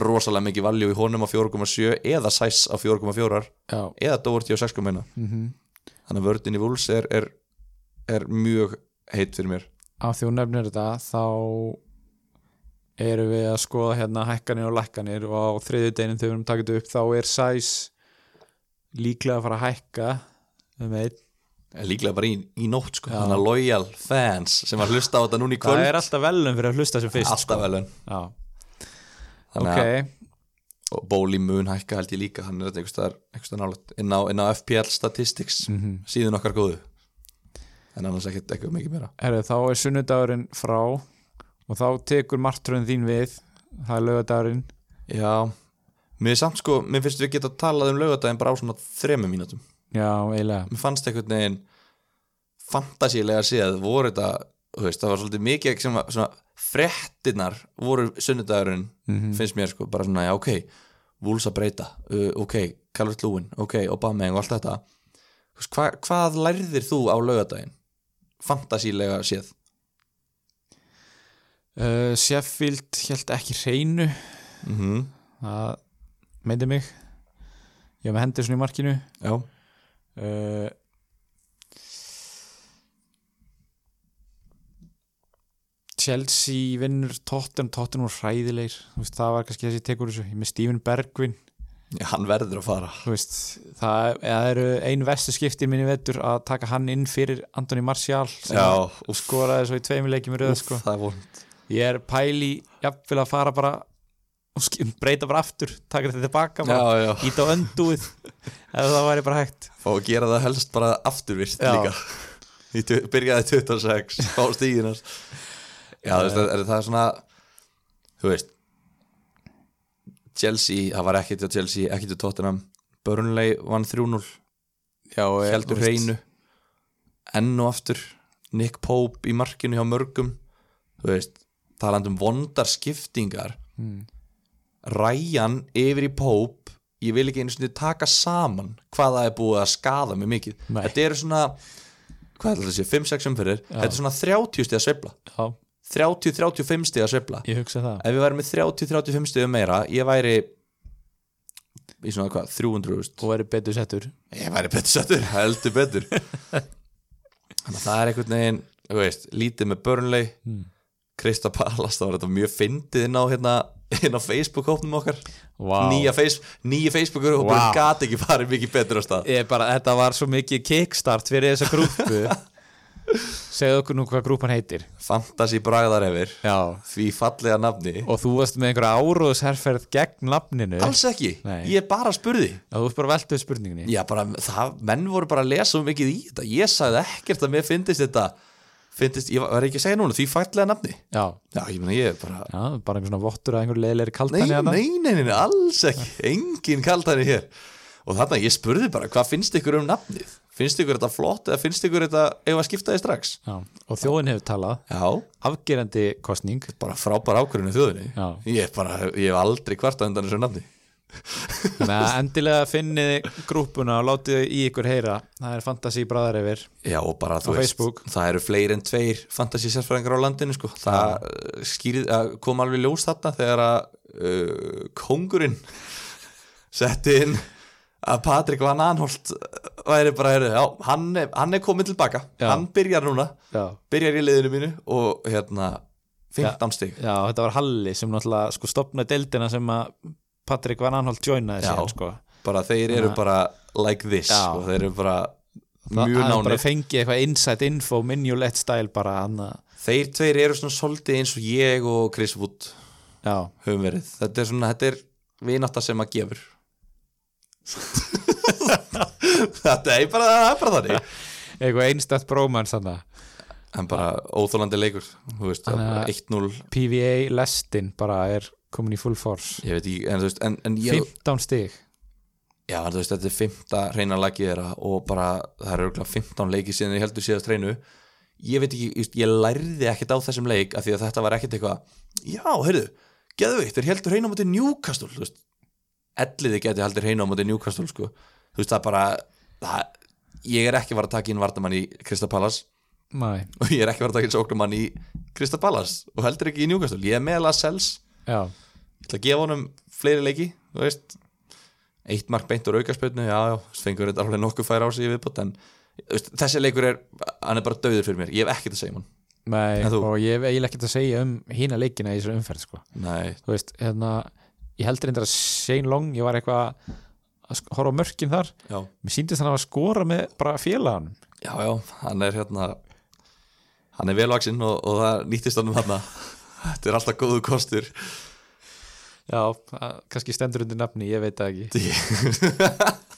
rosalega mikið valjú í honum á 4,7 eða Sæs á 4,4 já, eða Doherty á 6,1 mm þannig að vördin í Wolves er, er, er mjög heitt fyrir mér. Á því hún nefnir þetta þá erum við að skoða hérna hækkanir og lækkanir og á þriðju deinin þegar við erum takit upp þá er sæs líklega að fara að hækka um einn líklega bara í, í nótt sko. Þannig að loyal fans sem var að hlusta á þetta núna í kvöld. það er alltaf velum fyrir að hlusta sem fyrst alltaf velun. Já, þannig ok, að og Bóli mun hækka held ég líka. Hann er einhverstaðar nálægt inn inn á FPL Statistics Mhm. síðan okkar góðu. En annars ekkert eitthvað mikið meira. Herru, þá er sunnudagurinn frá og þá tekur martröðin þín við. Það er lögadagurinn já, mér samt sko mér finnst við geta talað um laugadaginn bara á svona þremmu mínútum Já, eiginlega. Mér fannst einhvern veginn fantasílega séð voru þetta veist, það var svolítið mikið sem að svona frettinnar voru sunnudagurinn Mhm. finnst mér sko, bara svona, já ok Wools að breyta, uh, ok Calvert Lúin, ok, Obama og allt þetta. Hva, hvað lærðir þú á laugadaginn fantasílega séð. Uh, Sheffield held ekki hreinu. Mm -hmm. það meindi mig. Ég var með hendur svona í markinu. Já, uh, Chelsea vinnur Tottenham, Tottenham var hræðilegir. Þú veist, það var kannski þessi tekur þessu. Með Steven Bergvin. Já, hann verður að fara. Veist, það, eru ein vestu skipti minni vettur að taka hann inn fyrir Antoni Martial sem já, að skoraði svo í í röð sko. það er vond ég er pæli jafnvel að fara bara breyta bara aftur taka þetta tilbaka, bara já, já, ít á öndúið. Ef það væri bara hægt. Að gera það helst bara afturvirst Já. líka. Í byrjaði 26 á stíginast já, veist, það, er, það er svona þú veist Chelsea, það var ekkert á Chelsea, ekkert á Tottenham. Burnley vann 3-0 Já, og ég- heldur hreinu. Enn og aftur Nick Pope í markinu hjá mörgum. Þú veist, talandi um vondar skiptingar. Mm. Ryan yfir í Pope ég vil ekki einu sinni taka saman hvað það er búið að skada mig mikið. Nei. þetta eru svona hvað er þetta að sé, 5-6 umferðir. Þetta er svona 30 stig að sveifla. Já, 30-35 stig að sveifla. Ég hugsa það. Ef við værum með 30-35 stig meira ég væri í svona hvað, 300 og verið betur settur. Ég væri betur settur, heldur betur. Þannig að það er einhvern veginn veist, lítið með Burnley. Mm. Krista Pallas, það var þetta mjög fyndið inn á hérna, inn á Facebook-hópnum okkar. Wow. nýja, face, nýja Facebook-hópur Vá. wow. gat ekki farið mikið betur á stað. Bara, Þetta var svo mikið kickstart fyrir þessa grúpu. Segðu okkur nú hvað grúpan heitir. Fantasy bragðar Já. Því fallega nafni. Og þú varst með einhverja áróðsherferð gegn nafninu? Alls ekki, Nei. ég bara spurði. Já, þú ert bara veltuð spurninginni já bara, það, menn voru bara að lesa svo mikið í þetta. Ég sagði ekkert að mér fyndist þetta fyndist, ég var ekki að segja núna því fallega nafni. Já, já, ég meina ég er bara já bara einhver svona vottur að einhver kaltani hérna. nei, nei, nei, nei, alls ekki. Engin kaldhæri hér. Og þarna ég spurði bara, hvað finnst ykkur um nafnið? Finnst ykkur þetta flott eða finnst ykkur þetta ef að skipta þið strax? Já, og þjóðin hefur talað. Já, Afgerandi kostning bara frábær ákvörðinu þjóðinni. Já. Ég er bara, ég hef aldrei kvarta undan þessu nafni Þannig að endilega finnið grúpuna og látið í ykkur heyra. Það er fantasy bræðar yfir Já, og bara, þú veist, það eru fleiri en tveir fantasy sérfræðingar á landinu, sko. Það uh, skýrið, kom alveg ljós þarna þegar að uh, kongurinn setti inn að Patrik Van Anholt væri bara, heyrðu, já, hann er, hann er komin tilbaka. Já. hann byrjar núna, Já, byrjar í liðinu mínu og hérna 15 stig. Já þetta var Halli sem náttúrulega sko stopnaði deildina sem að Patrik Van Anholt joinaði síðan sko. Bara þeir eru að- bara like this og þeir eru bara Það mjög hann bara nánir. fengið eitthvað inside info minjulegt stæl bara hann að þeir tveir eru svona svolítið eins og ég og Chris Wood Já, höfum verið. Þetta er svona, þetta er vinátta sem að gefur. Þetta er bara, það er bara þannig. Eitthvað einstætt brómans þannig en bara óþólandi leikur þú veist, Þannig að- 1-0 PVA lestin bara er komin í full force. Ég veit ekki, en þú veist en, en ég, 15 stig. Já, en þú veist, þetta er 5. reyna lagið þeirra og bara það eru örugglega 15 leiki síðan ég heldur síðast reynu ég veit ekki, just, ég lærði ekkert á þessum leik af því að þetta var ekkert eitthvað já, heyrðu, geðveikt, þeir heldur reyna á móti Newcastle, þú veist elliði geti heldur reyna á móti Newcastle, sko. Þú veist, það bara það, ég er ekki fara að taka inn vardamann í Krista Pallas Nei, og ég er ekki fara að taka inn sóknumann í Krista Pallas og heldur ekki í Newcastle. Ég er meðal að sels já, ég ætla að gefa honum fleiri leiki þú veist. Eitt mark beint úr aukarspilnu já, fengur þetta alveg nokkuð færa á sig viðbútt en veist, þessi leikur er hann er bara döður fyrir mér, ég hef ekkert að segja um hann. Nei og ég hef eiginlega ekkert að segja um hína leikina í þessu umferð sko. veist, hérna ég heldur reyndar að Shane Long, ég var eitthvað að horfa mörkin þar. Já, mér síndist hann að skora með bara félaganum já, já hann er hérna hann er velvaksinn og, og það nýttist hann um hann þetta er alltaf góðu kostur. Já, kannski stendur undir nafni, ég veit það ekki.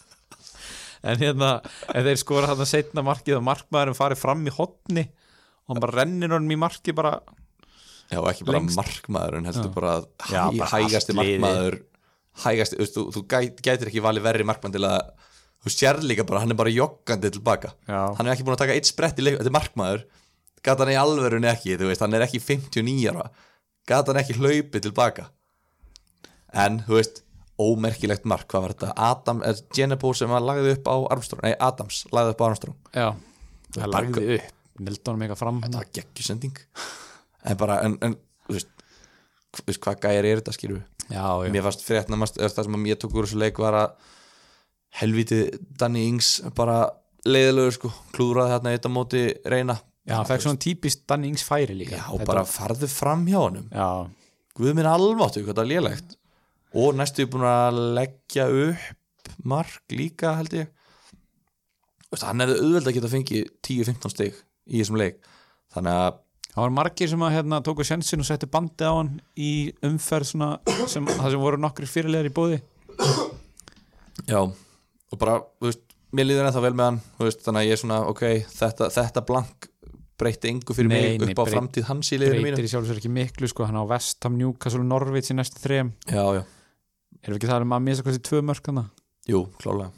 En hérna, ef þeir skora hann að setna markið og markmaðurinn farið fram í hotni og hann bara rennir honum í markið bara já, ekki bara Lengst. markmaður en heldur Já. bara hæ, hægasti markmaður hægasti, þú, þú, gæt, gætir ekki valið verri markmann til að þú sér líka bara, hann er bara joggandi tilbaka já, hann er ekki búin að taka eitt sprett í leik þetta er markmaður, gata hann í alverun ekki þú veist, hann er ekki 59 ára. Gata hann ekki hlaupið tilbaka. En, þú veist ómerkilegt mark, hvað var þetta? Adam, eh, Genebo sem var lagði upp á Armstrong nei, Adams, lagði upp á Armstrong. Já. Er það bara- lagði upp, honum eitthvað fram það var geggjusending. En bara, en, en þú veist þú veist, hvað gæri er þetta, já, mér fannst fréttnamast, það sem að mér tók úr þessu leik var að helviti Danny Ings bara leiðilegur sko, klúðraði þarna eitt á móti reyna já, hann fekk svona típist Danny Ings færi líka. Já, Þetta- bara farðu fram hjá honum. Já, Guð minn alváttu, hvað það er lélegt. Og næstu búin að leggja upp mark líka held ég. Veist, hann hefði auðveld að geta fengið 10-15 stig í þessum leik. Þannig að það var margir sem að hérna, tóku sjensin og settu bandið á hann í umferð svona, sem, það sem voru nokkri fyrirlegar í bóði já, og bara, þú veist mér líður ennþá vel með hann, veist, þannig að ég er svona ok, þetta, þetta blank breytti engu fyrir Nei, mig upp á breyt- framtíð hans í liðinu mínu. breytir í sjálfsvegar ekki miklu sko, hann á Vestham, Newcastle, Norvits í næstu já, erum við ekki það um að misa hvað þessi tvö mörk hana jú, klálega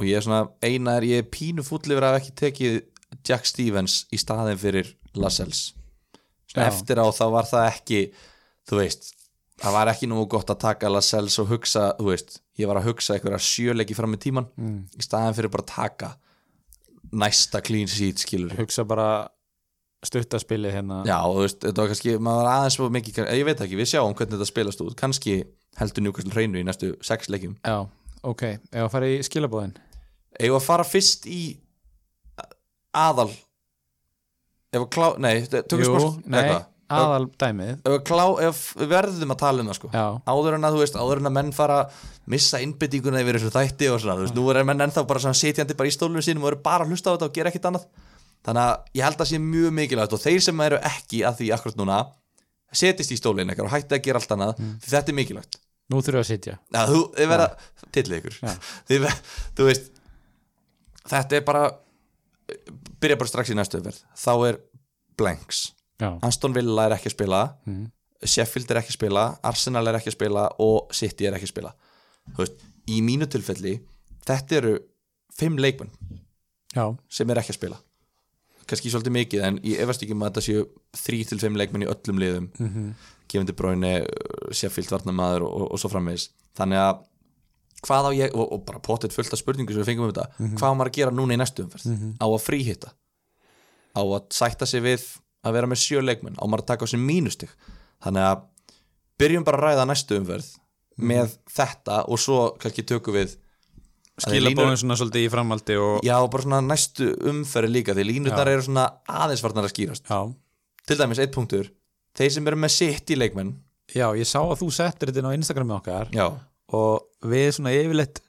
og ég er svona, eina er ég er pínu fúll yfir að ekki tekið Jack Stevens í staðin fyrir Lascelles. Eftir á þá var það ekki þú veist, það var ekki nú gott að taka Lascelles og hugsa, þú veist ég var að hugsa einhverja sjöleiki fram með tíman mm. í staðin fyrir bara að taka næsta clean sheet skilur hugsa bara stuttaspilið hérna. Já, þú veist, þetta var kannski, maður var aðeins svo mikið, ég veit ekki, við sjáum hvernig þetta spilast út. Kannski heldur Newcastle hreinu í næstu sex leikjum. Já, ok, ef að fara í skilabóðin við að fara fyrst í aðal ef að klá, nei, tökum sport nei, aðal dæmið ef, við klá, ef við verðum að tala um það sko. Já, áður en að, þú veist, áður en að menn fara að missa innbyttinguna yfir þessu þætti og svona, þú veist, nú er menn ennþá bara svona sitjandi bara í stólunum sínum og eru bara að hlusta á þetta og gera ekkit annað þannig að ég held að sé mjög mikilvægt og þeir sem eru ekki að því akkurat núna setist í stólinn ekkert og hætti að gera allt annað því þetta er mikilvægt. Nú þurfum við að sitja. Já, þú, þið verða, tillið ykkur. Já. þið, þú veist þetta er bara byrja bara strax í næstu umferð. Þá er blanks. Já, Aston Villa er ekki að spila. Mm. Sheffield er ekki að spila. Arsenal er ekki að spila. Og City er ekki að spila. Veist, í mínu tilfelli þetta eru fimm leikmenn sem er ekki að spila kannski svolítið mikið en ég efast ekki um að þetta séu þrý til fimm leikmenn í öllum liðum. Mm Mhm. -hmm. gefandi bráinu, Sheffield varnamaður og, og, og svo framvegis. Þannig að hvað á ég, og, og bara potið fullt af spurningu sem við fengum um þetta, hvað á maður að gera núna í næstu umferð, á að fríhitta? Á að sætta sig við að vera með sjö leikmenn, á maður að taka á sig mínustig? Þannig að byrjum bara að ræða næstu umferð með þetta og svo kannski tökum við skilabóðin svona svolítið í framhaldi og já, bara svona næstu umferð líka því línutnar eru svona aðeins farnar að skýrast. Já, til dæmis eitt punktur þeir sem eru með sitt í leikmenn. Já, ég sá að þú settir þetta inn á Instagrami okkar já, og við svona yfirleitt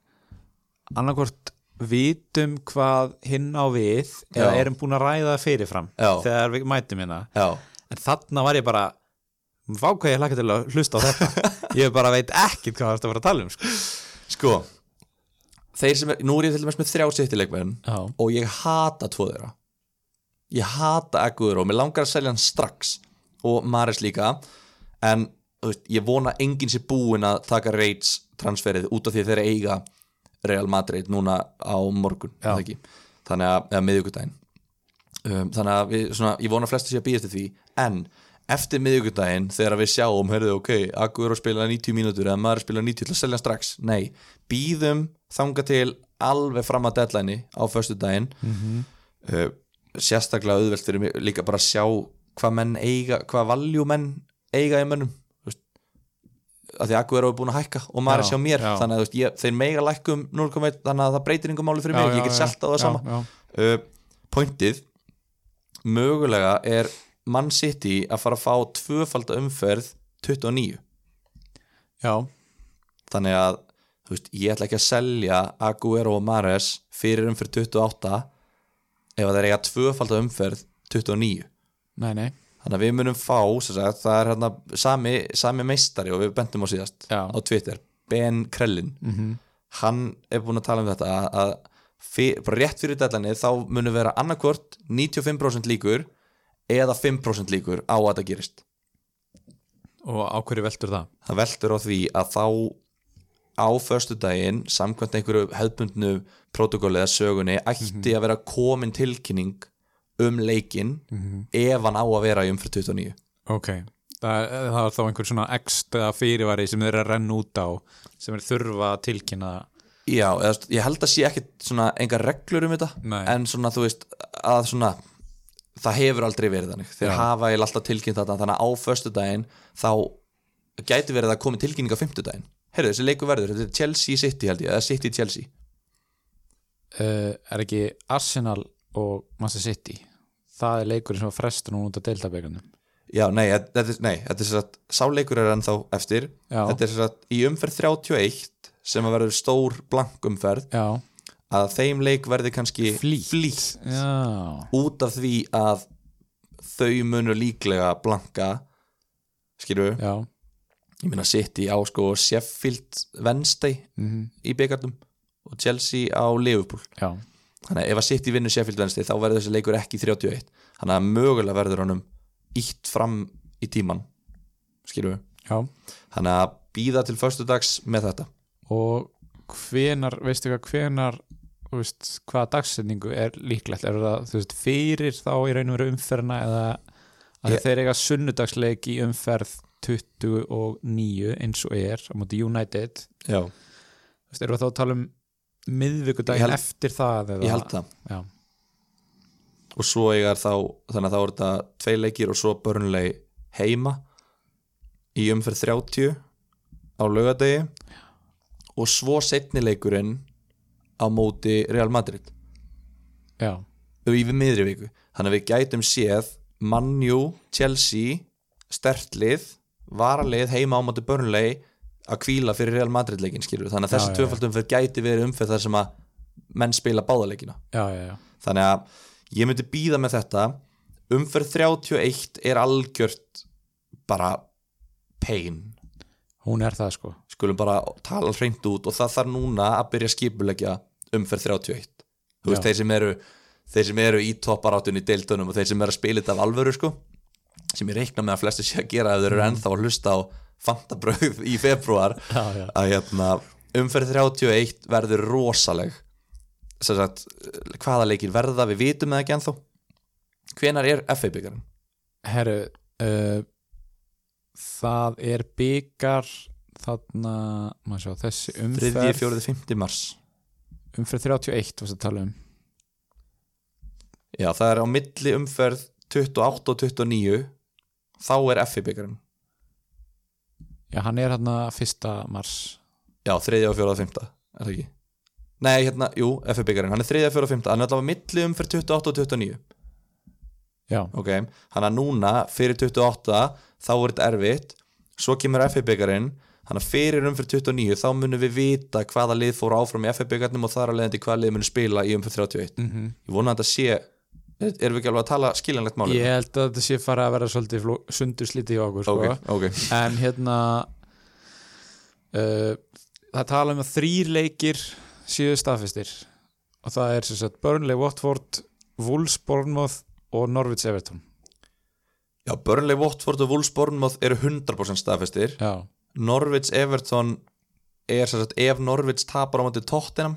annarkvort vitum hvað hinn á við eða Já. erum búin að ræða fyrirfram Já. þegar við mætum hérna. Já, en þarna var ég bara ég hlakka til að hlusta á þetta. Ég bara veit ekkit hvað það er að fara að tala um sko. sko þeir sem er, nú er ég til dæmis með þrjá sitt í leikmenn já, og ég hata tvo þeirra. Ég hata Aguero og mér langar að selja hann strax og Maris líka en veist, ég vona enginn sé búin að taka Reits transferið út af því þeir eiga Real Madrid núna á morgun þannig að, eða miðvikudaginn. Um, þannig að við, svona, ég vona að flesti sé að býðast því. En eftir miðvikudaginn þegar við sjáum, heyrðu, ok, Agur að spila 90 mínútur eða maður að spila 90 til að selja strax nei, býðum þanga til alveg fram að deadline á föstudaginn Mhm. uh, sérstaklega auðvelt fyrir mig líka bara að sjá hvað menn eiga, hvað valjú menn eiga í mönnum að því Agur er búin að hækka og maður er Já, að sjá mér já. þannig að veist, ég, þeir mega lækkum 0,1 þannig að það breytir yngum máli fyrir mig, ég get selt á það já, sama já. uh, pointið mögulega er Man City að fara að fá tvöfalda umferð 29 já, þannig að þú veist, ég ætla ekki að selja Aguero og Mares fyrir umferð 28 ef að það er eiga tvöfalda umferð 29 nei, nei. Þannig að við munum fá sagt, það er hérna sami, sami meistari og við bentum á síðast Já. á Twitter, Ben Krellin. Mm hann er búin að tala um þetta að, að fyr, rétt fyrir dælani þá munum vera annarkvort 95% líkur eða 5% líkur á að það gerist. Og á hverju veldur það? Það veltur á því að þá á föstudaginn samkvæmt einhverju hefðbundnu protokóli eða sögunni ætti að vera komin tilkynning um leikinn ef hann á að vera í umfyrir 29 ok, það, það er þá einhver svona ekstra fyrirvari sem þeir eru að renna út á sem þeir þurfa að tilkynna. Já, eða, ég held að sé ekkit svona engar reglur um þetta Nei. en svona þú veist að svona það hefur aldrei verið þannig. Þeir hafa eiginlega alltaf tilkynnt þetta þannig að á föstudaginn þá gæti verið að komi tilkynning á fimmtudaginn. Heyrðu, þessi leiku verður, þetta er Chelsea City held ég eða City Chelsea. Uh, er ekki Arsenal og Manchester City? Það er leikurinn sem var frestur nú út af deildabegarnum Já, nei, þetta er, nei, þetta er svo að sáleikur er ennþá eftir. Já. þetta er svo að í umferð 31 sem að verður stór blank umferð. Já, að þeim leik verði kannski Flýtt. út af því að þau munu líklega blanka já. Ég meina City á sko Sheffield Wednesday mm í byggarnum og Chelsea á Liverpool. Já, þannig að ef að City vinnur Sheffield Wednesday þá verður þessi leikur ekki 31 þannig að mögulega verður honum ítt fram í tíman já. Þannig að býða til föstudags með þetta. Og hvenar, veistu hvað hvenar veist, hvaða dagsetningu er líklegt, er það, veist, fyrir þá í raun og veru umferðina eða að Ég- þeir eiga sunnudagsleik í umferð 29 eins og er á móti United. Já, þú veist, eru þá að tala um Ég miðvikudaginn held- eftir það ég held það. Já, og svo eiga þá þannig að þá er þetta tvei leikir og svo börnlegi heima í umferð 30 á laugadegi og svo setni leikurinn á móti Real Madrid. Já, yfir miðri viku. Þannig að við gætum séð Manju, Chelsea stertlið, varalið heima á móti börnlegi að kvíla fyrir Real Madrid leikin skilur þannig að þessi já. tvöfaldumferð gæti verið umferð þar sem að menn spila báðaleikina já, já, já. þannig að ég myndi býða með þetta. Umferð 31 er algjört bara pain. Hún er það sko. Skulum bara tala hreint út og það þarf núna að byrja skipulegja umferð 31 þú veist þeir sem eru þeir sem eru í topparáttunni í deildunum og þeir sem eru að spila þetta af alvöru sko sem ég reikna með að flesti sé að gera ef þeir eru ennþá að hlusta á fantabröð í februar já, já. að hérna, umferð 31 verður rosaleg sagt, hvaða leikir verða við vitum það ekki ennþá hvenar er FA byggarinn? herru uh, það er byggar þarna, sjá, þessi 3. umferð 4. 5. mars umferð 31 varst að tala um já það er á milli umferð 28 og 29 þá er FA byggarinn já, hann er hérna 1. mars já 3. og 4. og 5. er það ekki? nei hérna, jú, FA byggarinn hann er 3. og 4. og 5. hann er allavega milli umferð 28 og 29 já, ok, hann er núna fyrir 28 þá er þetta erfitt svo kemur FA byggarinn hann er fyrir umfyrir 29 þá munum við vita hvaða lið fór áfram í FA byggarnum og þar að leiðandi hvaða lið munum spila í umfyrir 31 mm ég vona að þetta sé erum við ekki alveg að tala skiljanlegt máli ég held að þetta sé fara að vera svolítið sundurslítið hjá okkur sko. ok, ok, en hérna uh, það tala um að þrýr leikir séu staðfestir. Og það er sem sagt Burnley, Watford Wolves, Bournemouth og Norwich Everton. Já, Burnley, Watford og Wolves Bournemouth eru 100% staðfestir. Já, Norwich Everton er sem sagt ef Norwich tapar á móti Tottenham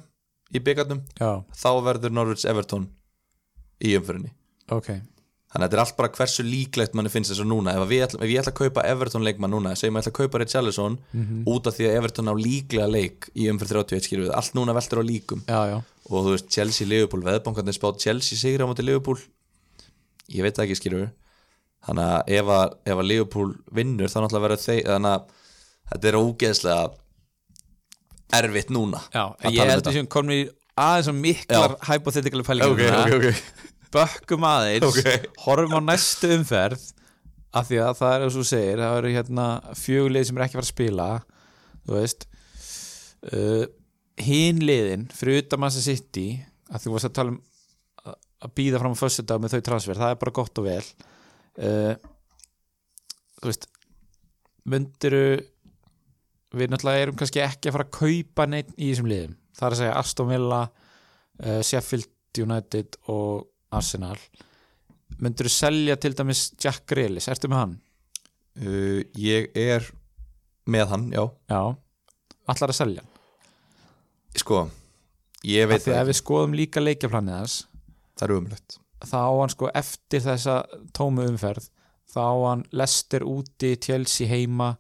í byggarnum þá verður Norwich Everton í umfyrinni ok. Þannig að þetta er allt bara hversu líklegt manni finnst þess að núna. Ef, ætla, ef ég ætla að kaupa Everton leikmann núna segjum ég ætla að kaupa Richarlison út af því að Everton á líklega leik í umfyrir 31 skilur við, allt núna veltur á líkum. Já, já, og þú veist Chelsea, Liverpool, veðbankarnir spátt Chelsea sigur á móti Liverpool. Ég veit ekki skilur við þannig að ef að, ef að Liverpool vinnur þá náttúrulega verður þeir þannig að þetta er ógeðslega erfitt núna já. ég um held að komin í aðeins og miklar hypothetical pælingar ok, núna. ok, ok. Bökkum aðeins horfum á næstu umferð af því að það er eins og segir það eru hérna fjögulið sem er ekki fara að spila þú veist. Uh, hinn liðin fyrir utan sem sitt í að þú varst að tala um að- býða fram á föstudag með þau transfer, það er bara gott og vel. Uh, þú veist myndiru við náttúrulega erum kannski ekki að fara að kaupa neitt í þessum liðum. Það er að segja Aston Villa uh, Sheffield United og Arsenal. Myndur þú selja til dæmis Jack Grealish, ertu með hann? uh, ég er með hann, já. Já, allar að selja sko, ég veit að ef við skoðum líka leikjaflanið hans það er umlegt þá á hann sko eftir þessa tómu umferð þá á hann Leicester úti, Chelsea heima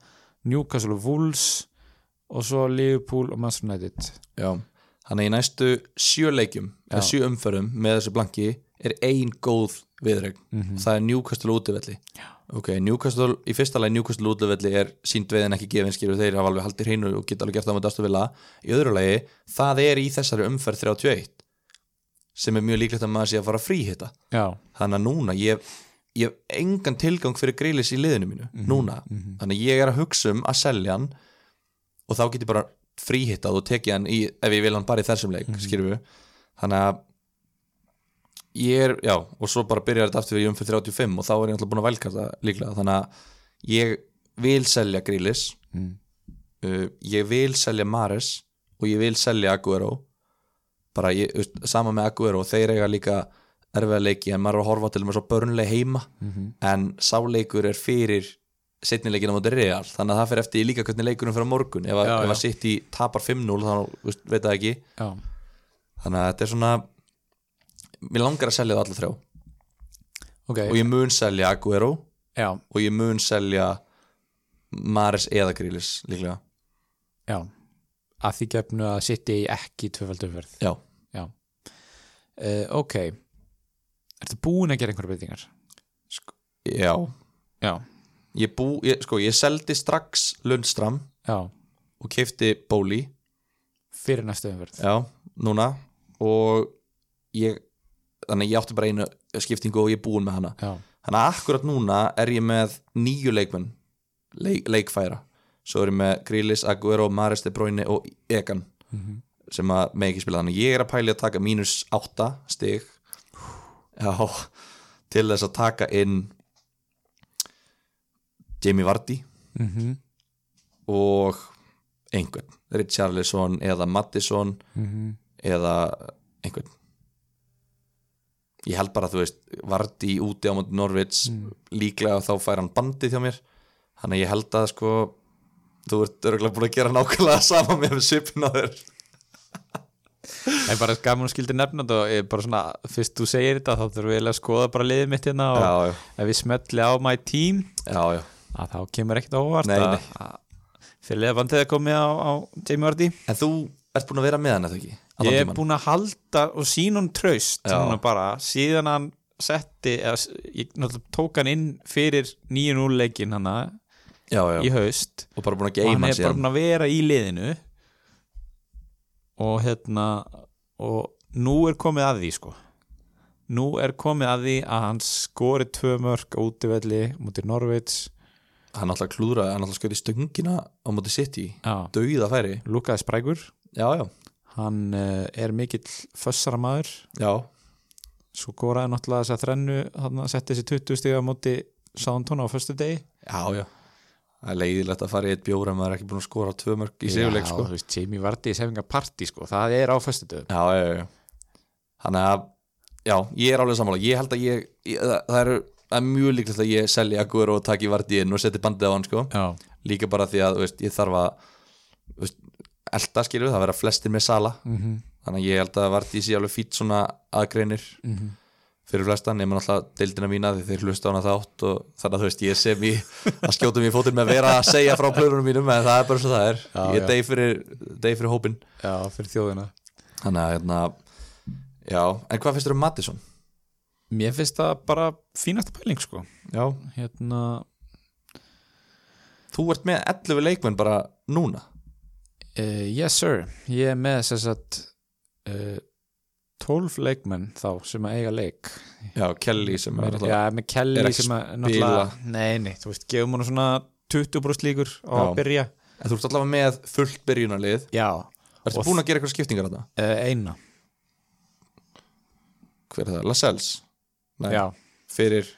Newcastle og Wolves og svo Liverpool og Manchester United. Já, hann er í næstu sjö leikjum Já. eða sjö umferðum með þessu blanki er ein góð viðreg Mhm. það er Newcastle útivelli. Ok, Newcastle, í fyrsta lagi Newcastle útivelli er sínt veiðin ekki gefin skilur þeir hafa alveg haldið hreinu og geta alveg gert það með Aston Villa. Í öðru lagi, það er í þessari umferð 31 sem er mjög líklegt að maður sé að fara að fríhita Já, þannig að núna ég, ég hef engan tilgang fyrir greilis í liðinu mínu Mhm, núna, þannig að ég er að hugsa um að selja hann og þá get ég bara fríhittað og tekið hann í, ef ég vil hann bara í þessum leik, mm Mhm. við þannig að ég er, já, og svo bara byrjar þetta aftur í umfyrir 35 og þá er ég alltaf búin að velkasta líklega, þannig að ég vil selja greilis mm. uh, ég vil selja Mares og ég vil selja Aguero bara ég, sama með Aguero þeir eiga líka erfiða leiki en maður er að horfa til með svo börnleg heima Mhm. en sáleikur er fyrir setnileikin á móti real þannig að það fyrir eftir í líka hvernig leikunum fyrir morgun. Ef, að- að sitt í tapar 5-0 þá þú veist, veit það ekki. Já, þannig að þetta er svona mér langar að selja það alla þrjá. Ok. Og ég mun selja Aguero Já, og ég mun selja Mares eða Grílis líklega. Já. Að því gefnu að sitti ekki tvöfaldumferð já, Já. Uh, Ok Ertu búin að gera einhverja breytingar? já. Já, ég, bú, ég, sko, ég seldi strax Lundstram já, og keifti Bóli fyrir næstu umferð. Já, núna. Og ég þannig ég átti bara einu skiptingu og ég er búin með hana. Já, þannig að akkurat núna er ég með nýju leikmenn leik, leikfæra. Svo er ég með Grílis, Aguero, Maris de Bruyne og Egan Mhm. sem að með ekki spila. Þannig ég er að pæli að taka mínus 8 stig já, til þess að taka inn Jamie Vardy mm og einhvern, Richarlison eða Mattisson Mhm. eða einhvern. Ég held bara að þú veist Vardí úti á móti Norvits líklega þá fær hann bandið hjá mér. Þannig ég held að sko þú ert örgulega búin að gera nákvæmlega sama með þér En bara að skildi nefna þetta og bara svona, fyrst þú segir þetta þá þurfum við að skoða bara liðið mitt hérna og já, já, ef við smetli á my team já, að þá kemur ekkert á óvart Nei, að, nei. að fyrir liðabandið er komið á, á Jamie Vardy. En þú ert búin að vera með hann eða ekki? Ég er búin að halda og sína hún traust bara, síðan hann setti, eða, ég tók hann inn fyrir 9-0 leikin já, í haust. Og að og hann er hann bara búin að vera í liðinu og hérna og nú er komið að því sko. Nú er komið að því að hann skori tvö mörg á útivelli mútið Norvits hann alltaf klúðra, hann alltaf skauði stöngina á móti City, dauða færi. Lukaði já, hann uh, er mikill fössara maður. Já, svo góraði náttúrulega þess að þrennu hann setti þessi 20 stiga á móti Southampton á föstu degi já, já það er leiðilegt að fara í eitt bjóra maður er ekki búin að skora tvö mörg í sigurleik sko. þú veist, Jamie Vardy í sefinga party sko, það er á föstu dögum já, já, já. Þannig að, já, ég er alveg sammála. Ég held að ég, ég það, það það er mjög líklegt að ég selji Aguero og taki Vardí inn og seti bandið á hann sko. Já, líka bara því að, veist, ég þarf að veist, elda skilur, það vera flestir með sala mm þannig að ég held að Vardí sé alveg fýtt svona aðgreinir. -hmm. Fyrir flesta nema náttúrulega deildina mína því þeir hlusta á hana þátt og þannig að þú veist ég sem í að skjóta mér í fótinn með að vera að segja frá plönunum mínum en það er bara svo það er. Já, ég er deg fyrir, deg fyrir hópin Já, fyrir þjóðina. Þannig að hérna já, en hvað finnst þér um Mattisson? Mér finnst það bara fínasta pæling sko. Já, Hérna þú ert með 11 leikmenn bara núna? Uh, Yes sir. Ég er með þess að uh, 12 leikmenn þá sem að eiga leik. Já, Kelly sem er Já, með Kelly er sem að náttúrulega Nei, nei, þú veist, gefum hún svona 20% líkur á að byrja. En þú ert allavega með fullt byrjunarlið. Já, Ertu Og búin að gera eitthvað skiptingar að það? uh, eina. Hver er það? Lascelles? Nei, Já, fyrir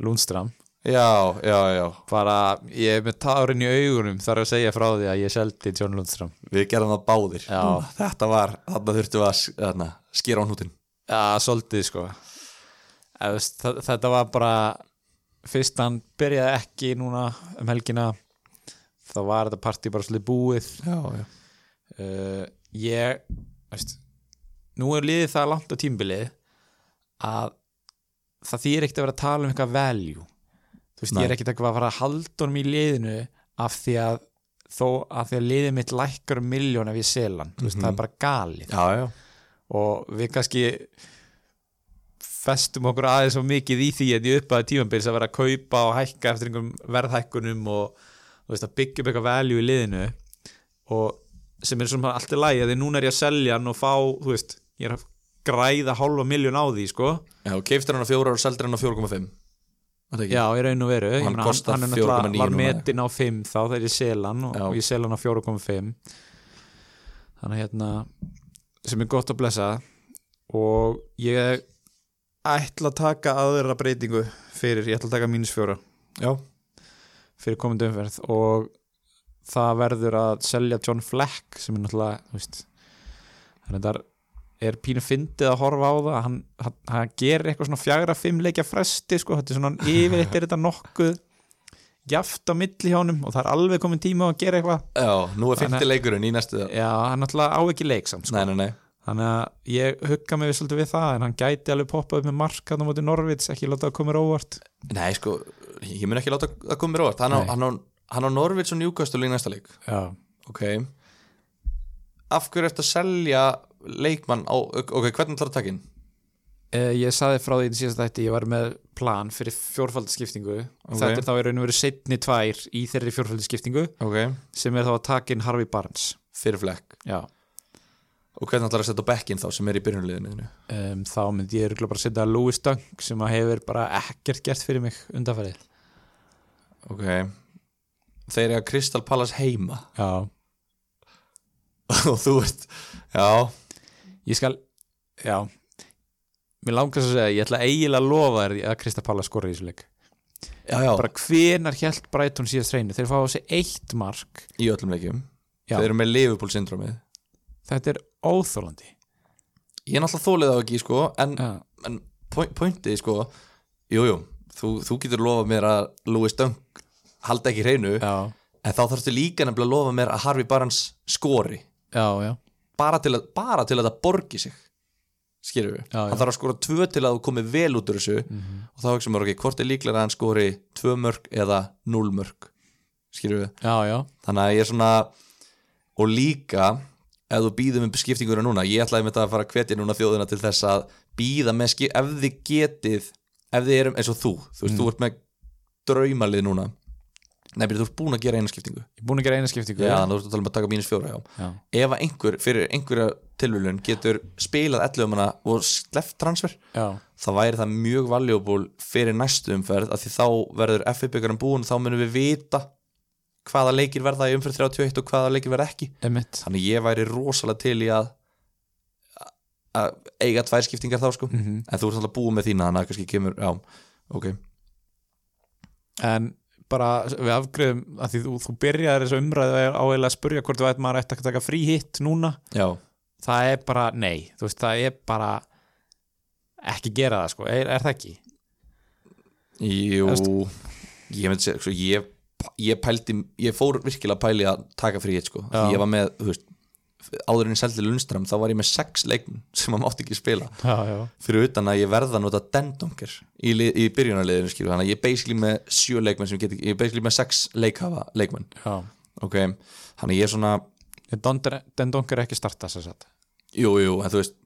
Lundstram Já, já, já. Bara, ég er með tárin í augunum þarf að segja frá því að ég seldi John Lundstram Við gerðum það báðir. Já. Þetta var, þarna þurftum við að s- þarna, skera á hnútin Já, svolítið sko. Þetta var bara fyrst hann byrjaði ekki núna um helgina þá var þetta partí bara svolítið búið. Já, já. Uh, ég veist, nú er liðið það langt á tímbilið að það þýr ekkert að vera að tala um eitthvað value þú veist, Nei. ég er ekkert að fara að halda honum í liðinu af því að þó að því að liðið mitt lækkar um miljón ef ég sel hann, þú veist, Mhm. það er bara galið Já, já og við kannski festum okkur aðeins svo mikið í því en í uppaði tímambils að vera að kaupa og hækka eftir einhverjum verðhækkunum og þú veist, að byggja upp eitthvað value í liðinu og sem er svona allt í lagi því núna er ég að selja hann og fá þú veist, ég er að græða hálfa miljón á því sko, Já, keiftir hann á fjóra og seldir hann á 4,5 Þetta ekki? Já, í raun og veru. Ég hann kostar hann er náttúrulega 4,9 var metin á 5 þá þegar ég sel hann og, og ég sel hann á 4,5 þannig hérna sem er gott að blessa. Og ég ætla að taka aðra breytingu fyrir, ég ætla að taka mínus fjóra. Já, fyrir komandi umferð. Og það verður að selja John Fleck sem er náttúrulega þú veist, hann er, er pínu fyndið að horfa á það hann, hann, hann gerir eitthvað svona fjagra fimm leikja fresti sko, þetta er svona yfirleitt er þetta nokkuð jaft á milli hjá honum og það er alveg komin tíma að gera eitthvað. Já, nú er 50 Þannig- leikurinn í næstu já, hann náttúrulega á ekki leik samt sko. Nei, nei, nei. Þannig að ég hugga mig svolítið við það en hann gæti alveg poppað upp með mark hann á móti Norvits, ekki láta það koma óvart. Nei, sko, ég mun ekki láta það koma óvart. Hann á, hann á, hann á Norvits og Newcastle í næsta leik. Já, Ok. Af hverju ertu að selja leikmann á, ok, hvernig ætlar að taka inn? Eh, ég saði frá því í síðast þætti ég var með plan fyrir fjórfaldaskiptingu þetta er þá í raun og veru setni tvær í þeirri fjórfaldaskiptingu Ok, sem er þá að taka inn Harvey Barnes. Fyrir flekk. Já, Og hvernig ætlar að setja bekkinn þá sem er í byrjunliðinu? um, þá myndi ég bara að setja Louis Dunk sem hefur bara ekkert gert fyrir mig undanfærið Ok. Þeir eru að Crystal Palace heima. Já, og þú ert Já, ég skal já, mér langast að segja ég ætla eiginlega að lofa þér að Krista Palla skora í þessu leik. Já, já. Bara hvenar hjælt Brighton síðast reynu þeir fá á sig eitt mark. Í öllum leikjum. Já. Þeir eru með Liverpool syndromið þetta er óþólandi Ég er náttúrulega þólið á ekki, sko En, en point, pointið, sko Jú, jú, þú, þú getur lofað mér að Louis Dunk halda ekki hreinu já, En þá þarfstu líka nefnilega að lofa mér að Harvey Barnes skori. Já, já, bara til að, bara til að það borgi sig já. hann þarf að skora tvö til að þú komið vel út úr þessu Mhm. og þá hugsa maður ok, hvort er líklega að hann skori tvö mörg eða núl mörg já. þannig að ég er svona og líka ef þú býðum um skiptinguna núna, ég ætlaði með þetta að fara að hvetja núna þjóðina til þess að býða með skip, ef þið getið ef þið erum eins og þú, þú veist, Mm. þú ert með draumalið núna Nei, þú ert búin að gera eina skiptingu. Ég er búin að gera eina skiptingu. Já, þú ert að tala um að taka mínus fjóra, já. Já. ef einhver fyrir einhverja tilvílun getur spilað 11 manna og sleppt transfer já. þá væri það mjög valjúból fyrir næstu umferð af því þá verður FA-byggarum búin þá munum við vita hvaða leikir verða í umferð 31 og hvaða leikir verða ekki. Emitt. þannig ég væri rosalega til í að að eiga tvær skiptingar þá sko. Mm en þú ert alltaf búin með þína þannig að kannski kemur, já, ok. En bara við afgriðum að því þú, þú byrjaðir þessu umræðu á að spurja hvort þú ætti maður ætti að taka frí hitt núna. Já, það er bara, nei, veist, það er bara ekki gera það sko, er, er það ekki? jú ég segja, sko, ég ég pældi, ég fór virkilega pæli að taka frí hitt sko, ég var með, þú veist áður en ég seldi Lundström þá var ég með sex leikmenn sem maður mátti ekki spila. Já, já, fyrir utan að ég verða að nota dendunker í, í byrjunarliðinu skilur. Þannig að ég er basically með sjö leikmenn sem get ekki, ég er basically með sex leikhafa leikmenn. Já. ok, þannig ég er svona Den Donker er ekki starta þess að jú, jú, en þú veist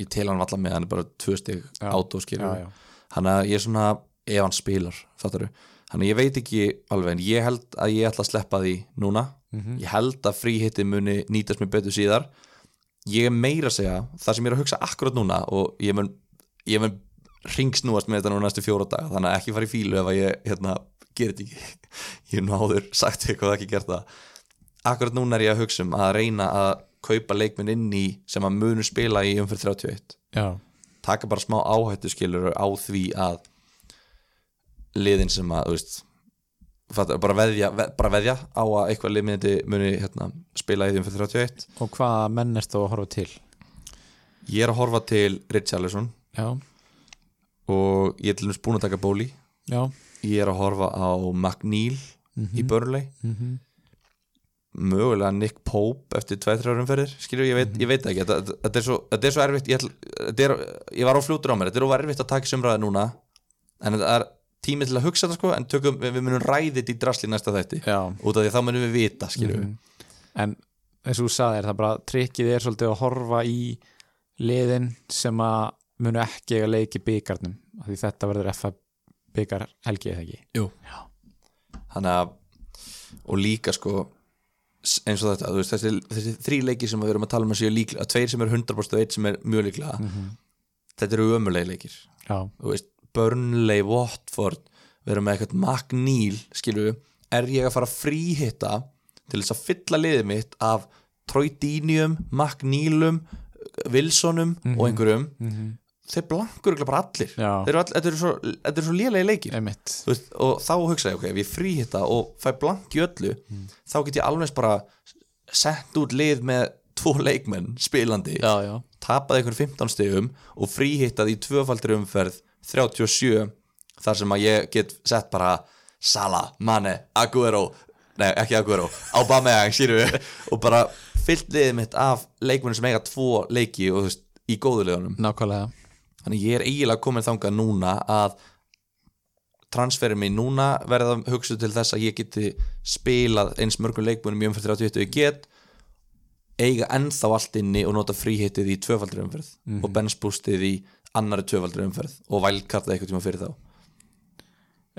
ég tel hann allar með, hann er bara tvö stig Já. átó já, skilur. Já. þannig að ég er svona, ef hann spilar fattaru, þannig ég veit ekki alveg en ég held að ég ætla að sleppa því núna, Mhm. ég held að fríhitti muni nýtast mér betur síðar. Ég er meira að segja, það sem ég er að hugsa akkurat núna og ég mun ég mun ringsnúast með þetta núna næstu fjóra daga þannig að ekki fara í fílu ef að ég hérna, gerir þetta ekki. Ég er nú áður sagt eitthvað ekki gert það. Akkurat núna er ég að hugsa um að reyna að kaupa leikminn inn í sem að munu spila í umfyrir 31 já, taka bara smá áhættu skilur á því að liðin sem að veist, bara, veðja, ve, bara veðja á að eitthvað liðmyndi muni hérna, spila í því um fyrir 31 og hvaða menn er þú að horfa til? Ég er að horfa til Richarlison. Já, og ég er til dæmis búin að taka bóli já. Ég er að horfa á McNeil í Burnley. Mm mögulega Nick Pope eftir 2-3 umferðir. Skilur, ég veit, ég veit það ekki. Þetta, þetta, er svo, þetta er svo erfitt. Ég, ætl, er, ég var á fljótur á mér, þetta er of erfitt að taka sumraði núna. En þetta er tími til að hugsa þetta sko en tökum, við, munum ræði þetta í drasli næsta þætti. Já, út af því að þá munum við vita Mhm. en eins og þú sagði er það bara trikkið er svolítið að horfa í liðin sem að munu ekki eiga leiki byggarnum því þetta verður FA byggar helgi eða ekki? Þannig að og líka sko eins og þetta, veist, þessi, þessi þrý leiki sem við erum að tala um að séu líklega, tveir sem er 100% og eitt sem er mjög líklega þetta eru ömulegi leikir. Þú veist, Burnley, Watford. Við erum með eitthvað McNeil skilju, er ég að fara að fríhitta til þess að fylla liðið mitt af Troy Dinium McNeilum, Wilsonum og einhverjum? Þeir blankur bara allir. Þetta eru svo, eru svo lélegi leikir. Veist, og þá hugsa ég, ok, ef ég fríhitta og fæ blank í öllu, þá get ég alveg bara sett út lið með tvo leikmenn spilandi já, já, tapað einhver 15 stegum og fríhittað í tvöfaldri umferð 37 þar sem að ég get sett bara Sala, Mane, Aguero nei ekki Aguero, Aubameyang og bara fyllt liðið mitt af leikmennu sem eiga tvo leiki og veist, í góðulegunum nákvæmlega. Þannig ég er eiginlega komin þangað núna að transferið mig núna verða hugsuð til þess að ég geti spilað eins mörgum leikmunum í umferð 38 og ég get eiga ennþá allt inni og nota fríhittið í tvöfaldri umferð og benspústið í annari tvöfaldri umferð og vælkarta eitthvað tíma fyrir þá.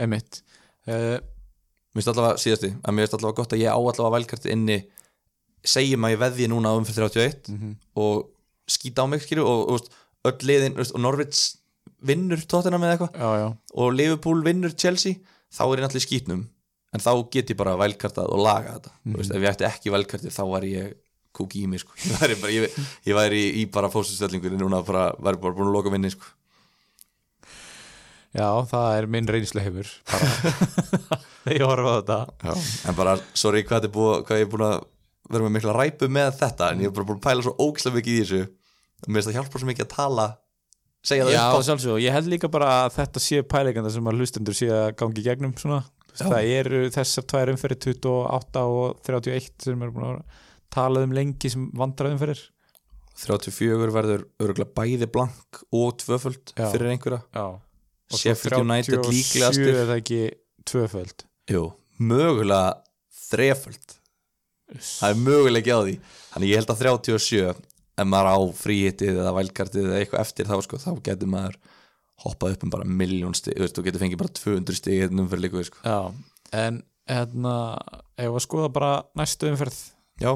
Emitt uh, mér finnst allavega síðasti að mér finnst allavega gott að ég á allavega vælkarti inni segjum að ég veðji núna á umferð 31 og skýta á mig skilju og, og, veist, öll liðin og Norvits vinnur tóttina með eitthvað og Liverpool vinnur Chelsea þá er ég náttúrulega skýtnum en þá get ég bara vælkartað og laga þetta. Mm veist, ef ég ætti ekki vælkartið þá var ég kúki í mig sko. ég væri, bara, ég, ég væri í, í bara fósusstellingunni núna bara, væri bara búin að loka vinni sko. já, það er minn reynslu hefur bara þegar ég horfa á þetta Já. en bara, sorry hvað, búið, hvað ég er búin að vera með mikla ræpu með þetta en ég er bara búin að pæla svo ógislega mikið í þessu og mér finnst það hjálpa svo mikið að tala segja það Já, upp á sjálfsög, ég held líka bara að þetta séu pæleikanda sem að hlustendur séu að gangi gegnum svona, Já. það eru þessar tvær umferðir 28 og 31 sem er búin að tala um lengi sem vandrar umferðir 34 verður örgulega bæði blank og tvöföld Já. fyrir einhverja. Já, Sheffield United líklegastir. er það ekki tvöföld? Jú, mögulega þreföld. Það er möguleiki á því. Þannig ég held að 37 ef maður á fríhittið eða vælkartið eða eitthvað eftir þá sko, þá getur maður hoppað upp um bara miljón stig, þú getur fengið bara 200 stig hérna umferð líka við, sko. En hérna ef að skoða bara næstu umferð? Já,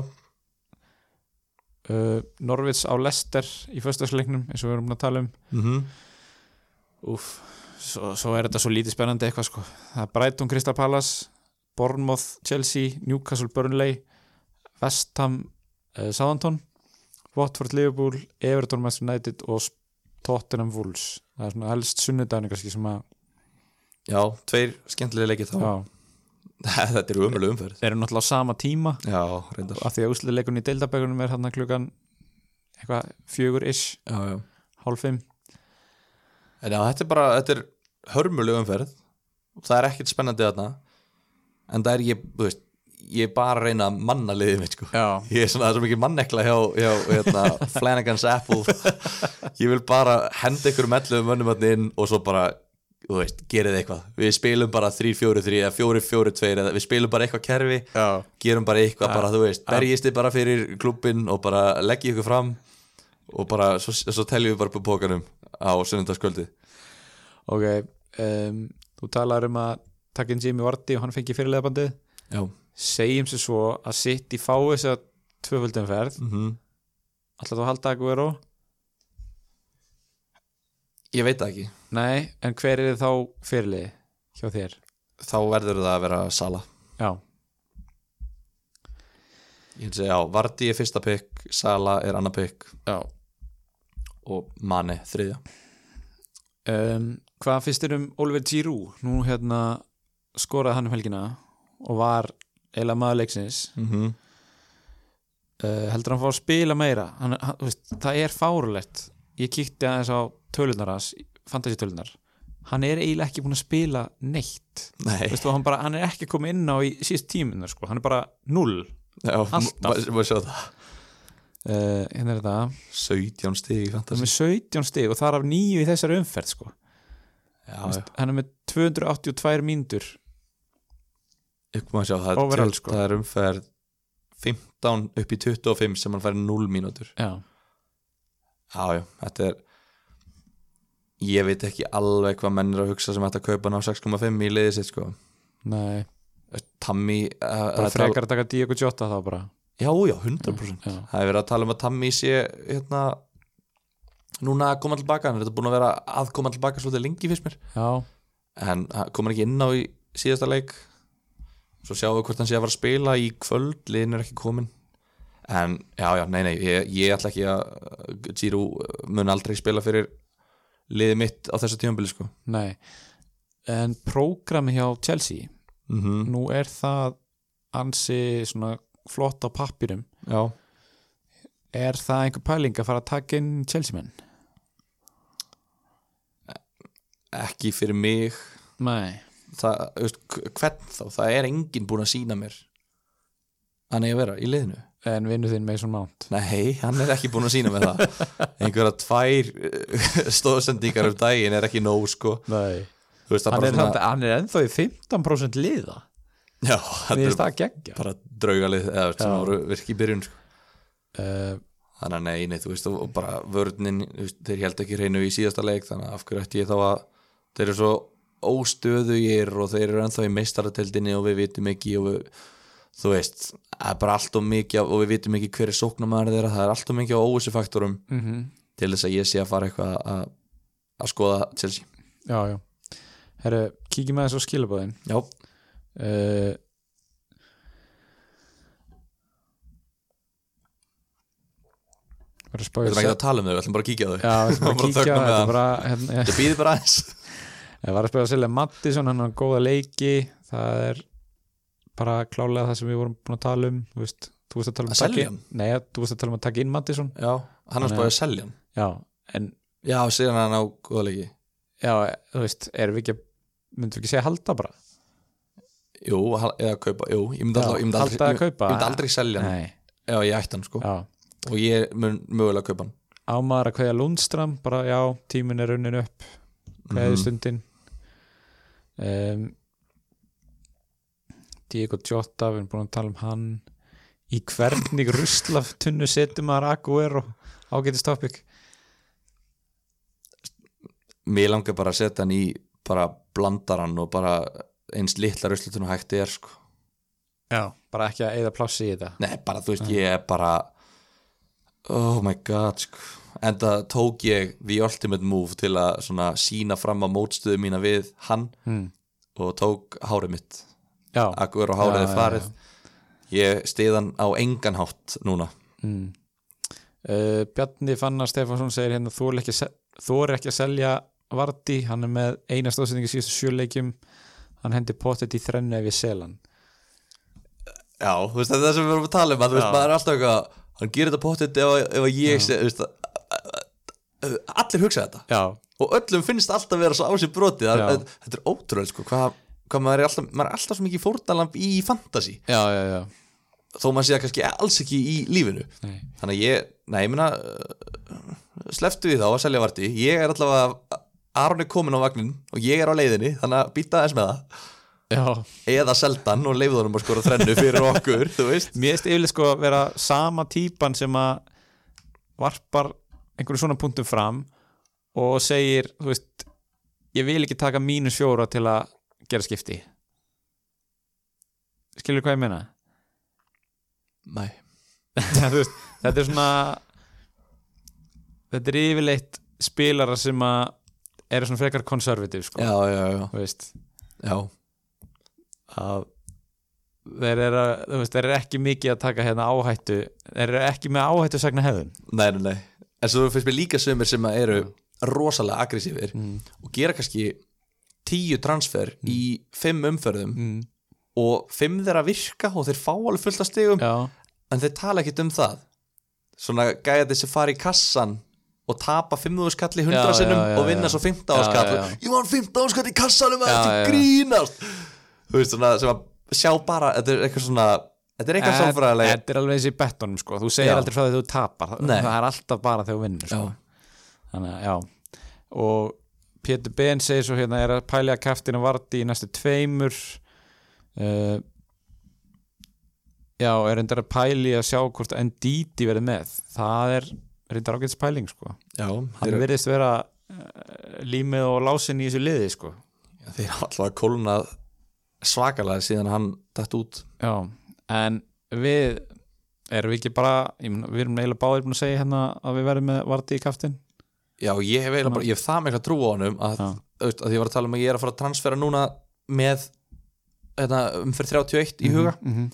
uh, Norvits á Lester í föstagsleiknum eins og við erum að tala um mm Úf, svo, svo er þetta svo lítið spennandi eitthvað sko. Það er Brighton Crystal Palace, Bournemouth Chelsea, Newcastle Burnley, West Ham uh, Southampton, Watford Liverpool, Everton Manchester United og Tottenham Wolves. Það er svona helst sunnudagni kannski sem að já, tveir skemmtilega leikið þá já, Þetta er umölu umferð eru náttúrulega á sama tíma Já, reyndar af því að úsliðleikunni í deildabækunum er hann klukkan eitthvað fjögur-ish, já, já. hálf fimm. En já, þetta er bara, þetta er hörmuleg umferð það er ekkert spennandi þarna en það er ég, þú veist ég er bara að reyna að manna liðið mitt sko. Já. ég er svona, það er svo mikið mannekla hjá, hjá hérna, Flanagan's Apple ég vil bara henda ykkur mellu mönnum hann inn og svo bara þú veist, gerið eitthvað, við spilum bara 3-4-3 eða 4-4-2 eða við spilum bara eitthvað kerfi, Já. gerum bara eitthvað bara, þú veist, berjist þið bara fyrir klubbin og bara leggja ykkur fram og bara, svo, svo teljum við bara på pókanum á sunnundaskvöldi Ok, um, þú talar um að taka inn Jimmy Vardy og hann fengi fyrirlega bandið já, segjum sér svo að sitt í fái þess að tvöföldum ferð mm ætla þú að halda að Guero? Ég veit það ekki. Nei, en hver er þá fyrirlið hjá þér? þá verður það að vera Sala Já, ég að segja, já, Vardy er fyrsta pick Sala er annar pick. Já. Og Mane þriðja. Um, Hvað finnst þér um Oliver Giroud? Nú hérna skoraði hann um helgina og var eiginlega maður leiksins. Mm -hmm. uh, heldur hann fá að spila meira? Hann, hann, veist, það er fárulegt ég kíkti aðeins á tölunar hans fantasy tölunar hann er eiginlega ekki búin að spila neitt. Nei, Veistu, hann, bara, hann er ekki komið inn á í síðust tíminu sko. hann er bara null. Já, alltaf. uh, hérna er þetta. 17 stig í hann er fantasy með 17 stig og það er af nýju í þessari umferð sko. hann er með 282 mínútur. Það, Overall, er- sko. það er umferð 15 upp í 25 sem hann fær 0 mínútur. Já, já, já, þetta er ég veit ekki alveg hvað menn er að hugsa sem ætti að kaupa hann á 6,5 í liðið sitt sko. Nei. Tammy uh, bara frekar að taka Diego Jota þá bara? Já, já, 100% Já. Það er verið að tala um að Tammy sé hérna, núna að koma tilbaka hann er þetta búin að vera að koma tilbaka svolítið lengi fyrst mér. Já, en hann kom hann ekki inn á í síðasta leik. Svo sjáum við hvort hann sé að fara að spila í kvöld, liðin er ekki komin en já, já, nei, nei ég, ég ætla ekki að Giro mun aldrei spila fyrir liðið mitt á þessu tímabili sko. Nei. En prógrami hjá Chelsea mm -hmm. nú er það ansi svona flott á pappirum. Já, er það einhver pæling að fara að taka inn Chelsea menn? ekki fyrir mig. Nei. Það, veist, hvern þá, það er enginn búin að sína mér að vera í liðinu En vinnu þinn Mason Mount. Nei, hann er ekki búin að sína með það. Einhverja tvær stóðsendingar um daginn er ekki nóg sko. Veist, Hann er, svona hann er ennþá í 15% liða. Já, þetta er það geggja bara draugalið eða veist, sem voru virki í byrjun sko. uh, Þannig að nei, nei, þú veist, og bara vörnin, þú veist, þeir held ekki hreinu í síðasta leik, þannig að af hverju ætti ég þá að þeir eru svo óstöðugir og þeir eru ennþá í meistarateldinni og við vitum ekki og við, þú veist, það er bara allt og mikið og við vitum ekki hver er sóknarmæður þeirra, það er allt og mikið á óvissu faktorum mm til þess að ég sé að fara eitthvað að, að skoða Chelsea. Já, já. Herru, kíkjum aðeins á skilabóðin Já, uh, við ætlum ekki að tala um þau, við ætlum bara að kíkja á þau. Já, við ætlum Bara að kíkja þögnum með Þetta bara, hérna, bara aðeins. Ég var að að selja Mattisson, hann har góða leiki. Það er bara klálega það sem við vorum búin að tala um þú veist, þú veist að tala um Að selja? Nei, þú veist að tala um að taka inn Mattisson Já, hann er að- spáðið að selja. Já, en Já, síðan hann á góða leiki. já, þú veist, erum við ekki að myndum við ekki segja halda bara Jú, eða kaupa, jú, ég myndi, Já, alltaf, ég myndi, aldrei, að ég, ég myndi aldrei selja hann. Nei, Já, ég ætti hann sko. já Og ég mun mögulega kaupa hann. Ámaður að kveðja Lundstram, bara já tíminn er runnin upp, kveðið Mhm. stundin um, Diego Jota við erum búin að tala um hann í hvernig ruslaf tunnu setum maður Aguero ágætist topic Mér langar bara að setja hann í bara blandarann og bara eins litla ruslutun og hægt er sko. Já, bara ekki að eigða plássi í þetta Nei, bara þú veist, ég er bara Oh my god sko. En það tók ég the ultimate move til að svona sína fram á mótstöðu mína við hann hmm. og tók hárið mitt Akkur og hárið Já, já, farið. Ég stið hann á engan hátt núna. Mm. uh, Bjarni Fannar Stefánsson segir hérna þú er ekki, að ekki að selja Vardí, hann er með eina stóðsendingi síðustu sjöleikjum hann hendi pottet í þrennu ef ég sel hann. Já, þú veist, þetta er það sem við erum að tala um að, þú veist, maður er alltaf eitthvað hann gerir þetta pottit ef, ef að ég sé, þú veist, að- allir hugsa þetta. Já, og öllum finnst alltaf vera svo á sér að, að, þetta er ótrúlega sko, hvað hvað maður er alltaf, maður er alltaf svo mikið fórnalamb í fantasy. Já, já, já. Þó maður sé það kannski alls ekki í lífinu. Nei. þannig að ég, nei, ég meina uh, sleftu við þá að selja varti ég er allavega, Aron er komin á vagnin og ég er á leiðinni, þannig að býta þess með það. Já, eða seldan og leifðu honum að skora þrennu fyrir okkur, þú veist. Mér finnst yfirlega sko að vera sama típan sem að varpar einhverju svona punktum fram og segir, þú veist ég vil ekki taka mínus fjóra til að gera skipti skilur hvað ég meina? nei, veist, þetta er svona þetta er yfirleitt spilara sem að eru svona frekar konservativ sko, já, já, já, þú veist. Já. Að þeir eru, veist, þeir eru ekki mikið að taka hérna áhættu þeir eru ekki með áhættu sagna hefðun. Nei, nei, nei, en svo finnst mér líka sömur sem að eru rosalega aggressífir mm. og gera kannski tíu transfer í fimm umferðum Mm. og fimm þeirra virka og þeir fá alveg fullt af stigum Já, en þeir tala ekkit um það svona gæði þessi fara í kassan og tapa 5.000 skall í 100 Já, sinnum já, já, og vinna svo 15 Já, skall já, já. ég var 15 skall í kassanum að þetta grínast þú veist svona sem að sjá bara þetta er eitthvað svona þetta er eitthvað sálfræðilega Þetta er alveg eins í bettunum sko Þú segir Já. aldrei frá því þú tapar Nei. það er alltaf bara þegar þú vinnur sko. Þannig að já Og Pétur Ben segir svo hérna er að pælja kæftinu varti í næstu tveimur. Uh, Já, er reyndar að pæli að sjá hvort Ndidi verið með. Það er reyndar ágætis pæling sko. Já, Hann þeir, virðist vera uh, límið og lásin í þessu liði sko. Þeir hafa alltaf kólnað svakalega síðan hann dætt út. Já, en við erum við ekki bara, við erum eiginlega báðir búin að segja hérna að við verðum með varti í kaftin já, ég hef, bara, ég hef það mikla trú á honum að, að ég var að tala um að ég er að fara að transfera núna með hérna, umferð 31 í huga. mm -hmm.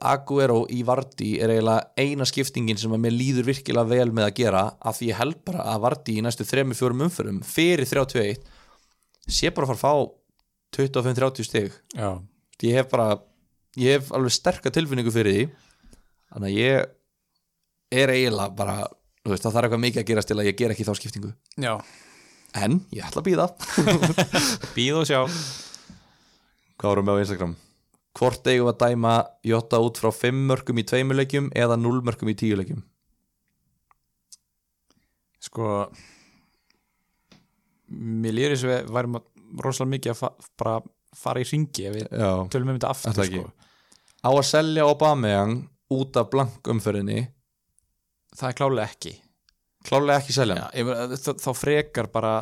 Aguero í Vardí er eiginlega eina skiptingin sem að mér líður virkilega vel með að gera af því ég held bara að Vardí í næstu 3-4 umförum fyrir 31 sé bara að fara að fá 25-30 stig. Já, ég hef bara, ég hef alveg sterka tilfinningu fyrir því. Þannig að ég er eiginlega bara, þú veist, það þarf eitthvað mikið að gerast til að ég ger ekki þá skiptingu já en ég ætla að býða Býð og sjá Hvað vorum við á Instagram? Hvort eigum við að dæma Jota út frá 5 mörgum í 2 leikjum eða 0 mörgum í 10 leikjum? Sko Mér líður eins og við værum að rosalega mikið að fa bara fara í ringi ef við Já tölum um þetta aftur sko. Á að selja Aubameyang út af blank umferðinni Það er klálega ekki. Klálega ekki selja Já, hann þá, þá frekar bara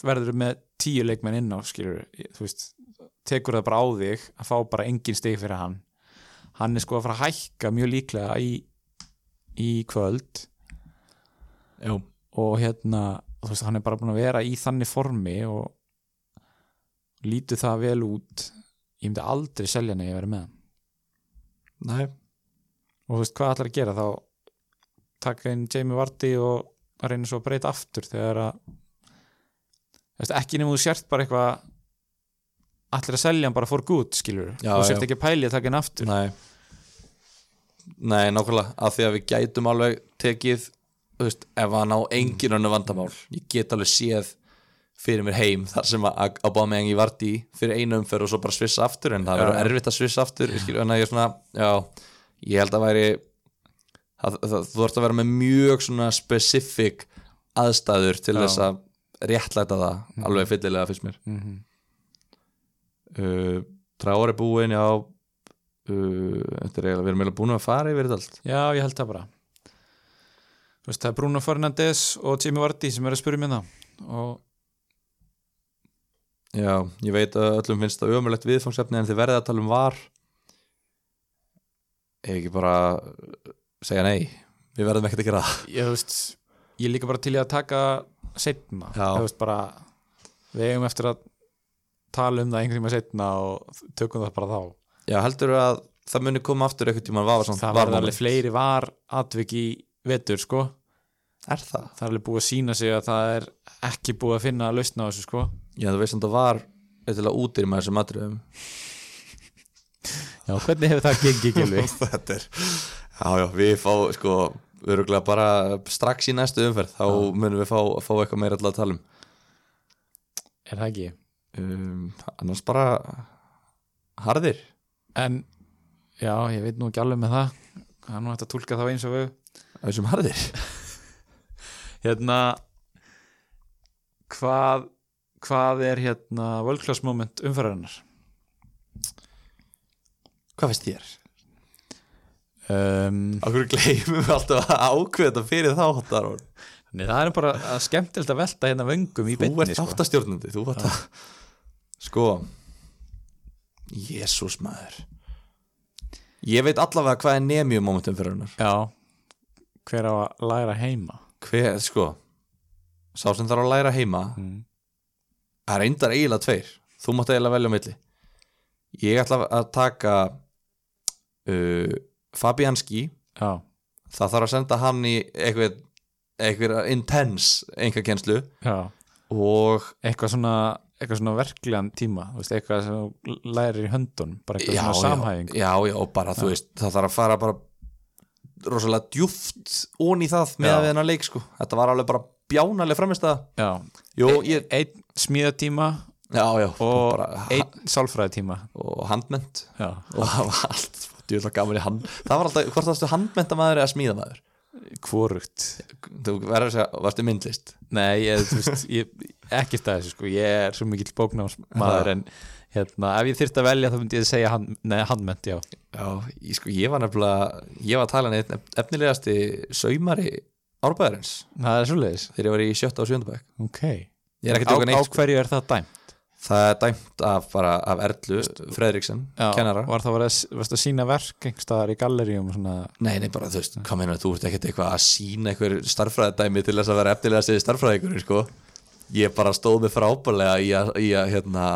verður með tíu leikmenn inn á skilur, þú veist tekur það bara á þig að fá bara engin stig fyrir hann. Hann er sko að fara að hækka mjög líklega í, í kvöld. Já og hérna, þú veist, hann er bara búin að vera í þannig formi og lítur það vel út. Ég myndi aldrei selja hann ef ég verið með hann. Nei. Og þú veist, hvað ætlar að gera þá taka inn Jamie Vardy og reyna svo að breyta aftur þegar að ekki nefnum þú sért bara eitthvað ætlar að selja hann bara for good skilur, Já, þú sért já. ekki að pæli að taka hann aftur. Nei. Nei, nákvæmlega af því að við gætum alveg tekið veist, ef hann á engin önnu vandamál. Ég get alveg séð fyrir mér heim þar sem að Aubameyang í Vardí fyrir einu umferð og svo bara svissa aftur en það verður erfitt að svissa aftur skilur, en að ég er svona, já ég held að væri það, það, þú ert að vera með mjög svona specific aðstæður til Já. þess að réttlæta það alveg fyllilega fyrst mér. Mm -hmm. uh, Traore búin, já. Uh, þetta er eiginlega, við erum eiginlega búin að fara yfir þetta allt. Já, ég held það bara. Þú veist, það er Bruno Fernandes og Jamie Vardy sem er að spyrja mér það og Já, ég veit að öllum finnst það ömulegt viðfangsefni en þið verðið að tala um var. Ekki bara segja nei Við verðum ekkert að gera það. Ég, þú veist, ég líka bara til í að taka setna, þú veist bara við eigum eftir að tala um það einhvern tíma setna og tökum það bara þá. Já, heldur að það muni koma aftur einhvern tímann var það verður alveg fleiri var atvik í vetur sko. Er það? það er alveg búið að sína sig að það er ekki búið að finna að lausna á þessu sko. Já, þú veist að það var eitthvað útir með þessum atriðum. Já, hvernig hefur það gengið gilvi? Þetta er Já, já, við fá sko öruglega bara strax í næstu umferð þá munum við fá, fá eitthvað meira alltaf að tala um. Er það ekki? um, annars bara harðir. En já, ég veit nú ekki alveg með það. Það er nú hægt að tólka þá eins og við. Þessum harðir. Hérna hvað hvað er hérna world class moment umfærarinnar hvað finnst þér? Um, Akkur gleymum við alltaf að ákveða fyrir þáttar Nei, það er bara skemmtilegt að velta hérna vöngum í Þú beinni ert sko. þáttastjórnandi Þú ert að Sko Jésús maður. Ég veit allavega hvað er nemium momentum fyrir hennar. Já, hver á að læra heima? Hver, sko Sá sem þarf að læra heima mm. Það er reyndar eiginlega tveir. Þú mátt eiginlega velja á milli. Ég ætla að taka uh, Fabianski Já, Það þarf að senda hann í eitthvað eitthvað intense já. Og eitthvað svona, eitthvað svona verklegan tíma veist, eitthvað sem lærir í höndun bara eitthvað já, svona já, samhæfing. Já, já, og bara þú veist það þarf að fara bara rosalega djúft ón í það með Já. að við hennar leik sko. þetta var alveg bara bjánaleg framist að Já, E- ég, einn smíðatíma já, já, og bara, einn sálfræðitíma. Og handment. Já, og allt gaman í hand það var alltaf, hvort varstu handmentamæður eða smíðamæður hvorugt. Þú verður að segja, varstu myndlist? Nei, ég, veist, ég, ekkert að þessu sko. Ég er svo mikill bóknámsmaður en hérna, ef ég þyrfti að velja þá myndi ég segja hand, nei, handment, já. Já, ég, sko, ég var nefnilega ég var að tala einn efnilegasti saumari árbæðarins Það er svoleiðis. Þegar ég var í sjötta og sjöndabæk Ok. Ég ekki á, á neitt sko. hverju er það dæmt? Það er dæmt af, bara, af Erlu Fredriksen, Já, kennara. Var það að, að sína verk einhverstaðar í galleríum Nei, nei, bara þú veist, hvað meina, þú ert ekkert eitthvað að sína einhver starffræðidæmi til þess að vera efnilega að segja starffræðingur, sko. Ég bara stóð mig frábælega í að, í að hérna,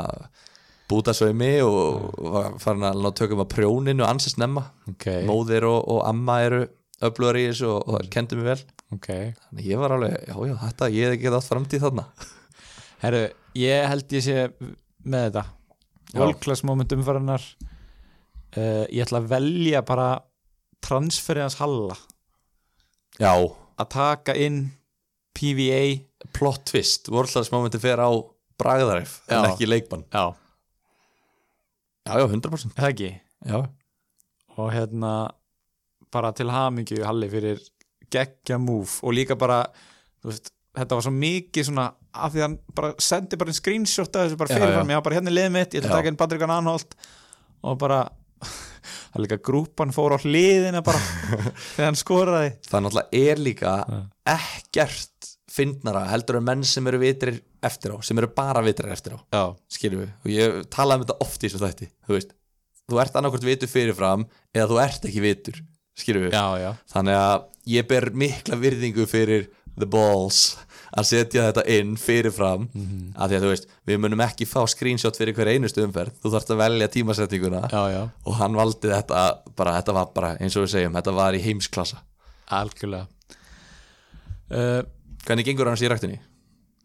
búta saumi og var farin að ná tökum að prjóninu ansist snemma. Ok, Móðir og, og amma eru öflugar í þessu og, og kendi mig vel. Ok. Þannig ég var alveg, já, já, þetta, ég hef ekki átt framtíð þarna Herru, ég held ég sé með þetta. Class moment umfærarinnar uh, Ég ætla að velja bara transferið hans Halla. Já, að taka inn PVA plot twist, vorðlags momenti fer á bragðarif, en Já. ekki leikmann Já, Já, já, 100% það ekki? Já, og hérna bara til hamingju Halli fyrir geggja move. Og líka bara veist, þetta var svo mikið svona af því að hann bara sendi bara einn screenshot af þessu bara fyrirfram, já. já, bara hérna liðið mitt ég ætla að taka inn Patrikan Anholt og bara það er líka grúpan fór á hliðina bara þegar hann skoraði. Það náttúrulega er líka ekkert fyndnara heldur en menn sem eru vitrir eftir á sem eru bara vitrir eftir á. Já, skiljum við, og ég talaði um þetta oft í þessu þætti þú veist, þú ert annarkvort vitur fyrirfram eða þú ert ekki vitur skiljum við, já, já, þannig að ég ber mikla virðingu fyrir the balls að setja þetta inn fyrirfram. Mhm. af því að þú veist, við munum ekki fá screenshot fyrir hver einustu umferð, þú þarfst að velja tímasetninguna. Já, já. Og hann valdi þetta bara, þetta var bara, eins og við segjum, þetta var í heimsklassa. Algjörlega. Uh, hvernig gengur hans í ræktinni?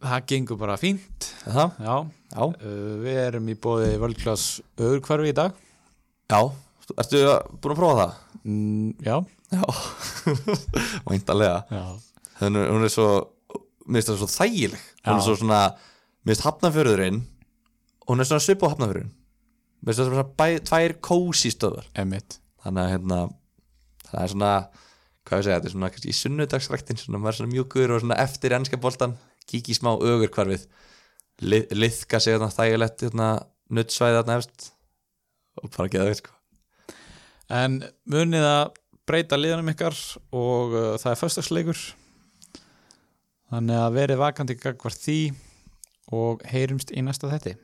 það gengur bara fínt. Já, Já, uh, við erum í bóði völdklass öðurkvarfi í dag. Já, ertu búin að prófa það? mm, já, Já, væntalega hún er svo, mér finnst það svo þægileg. Hún er Já. svo svona, mér finnst hafnafjörðurinn hún er svona svipu á hafnafjörðurinn mér finnst það svona bæ, tvær kósi stöðar emitt þannig að hérna það er svona, hvað ég segja, þetta er svona kannski í sunnudagsræktin, svona maður er svona mjúkur og svona eftir ennska boltan, kíkja í smá ögur hvarfið, Lið, liðka sig þarna þægilegt, hérna nuttsvæði þarna efst og bara geða veit sko. En munið að breyta liðanum ykkar og uh, það er föstagsleikur þannig að verið vakandi gagvart því og heyrumst í næsta þetti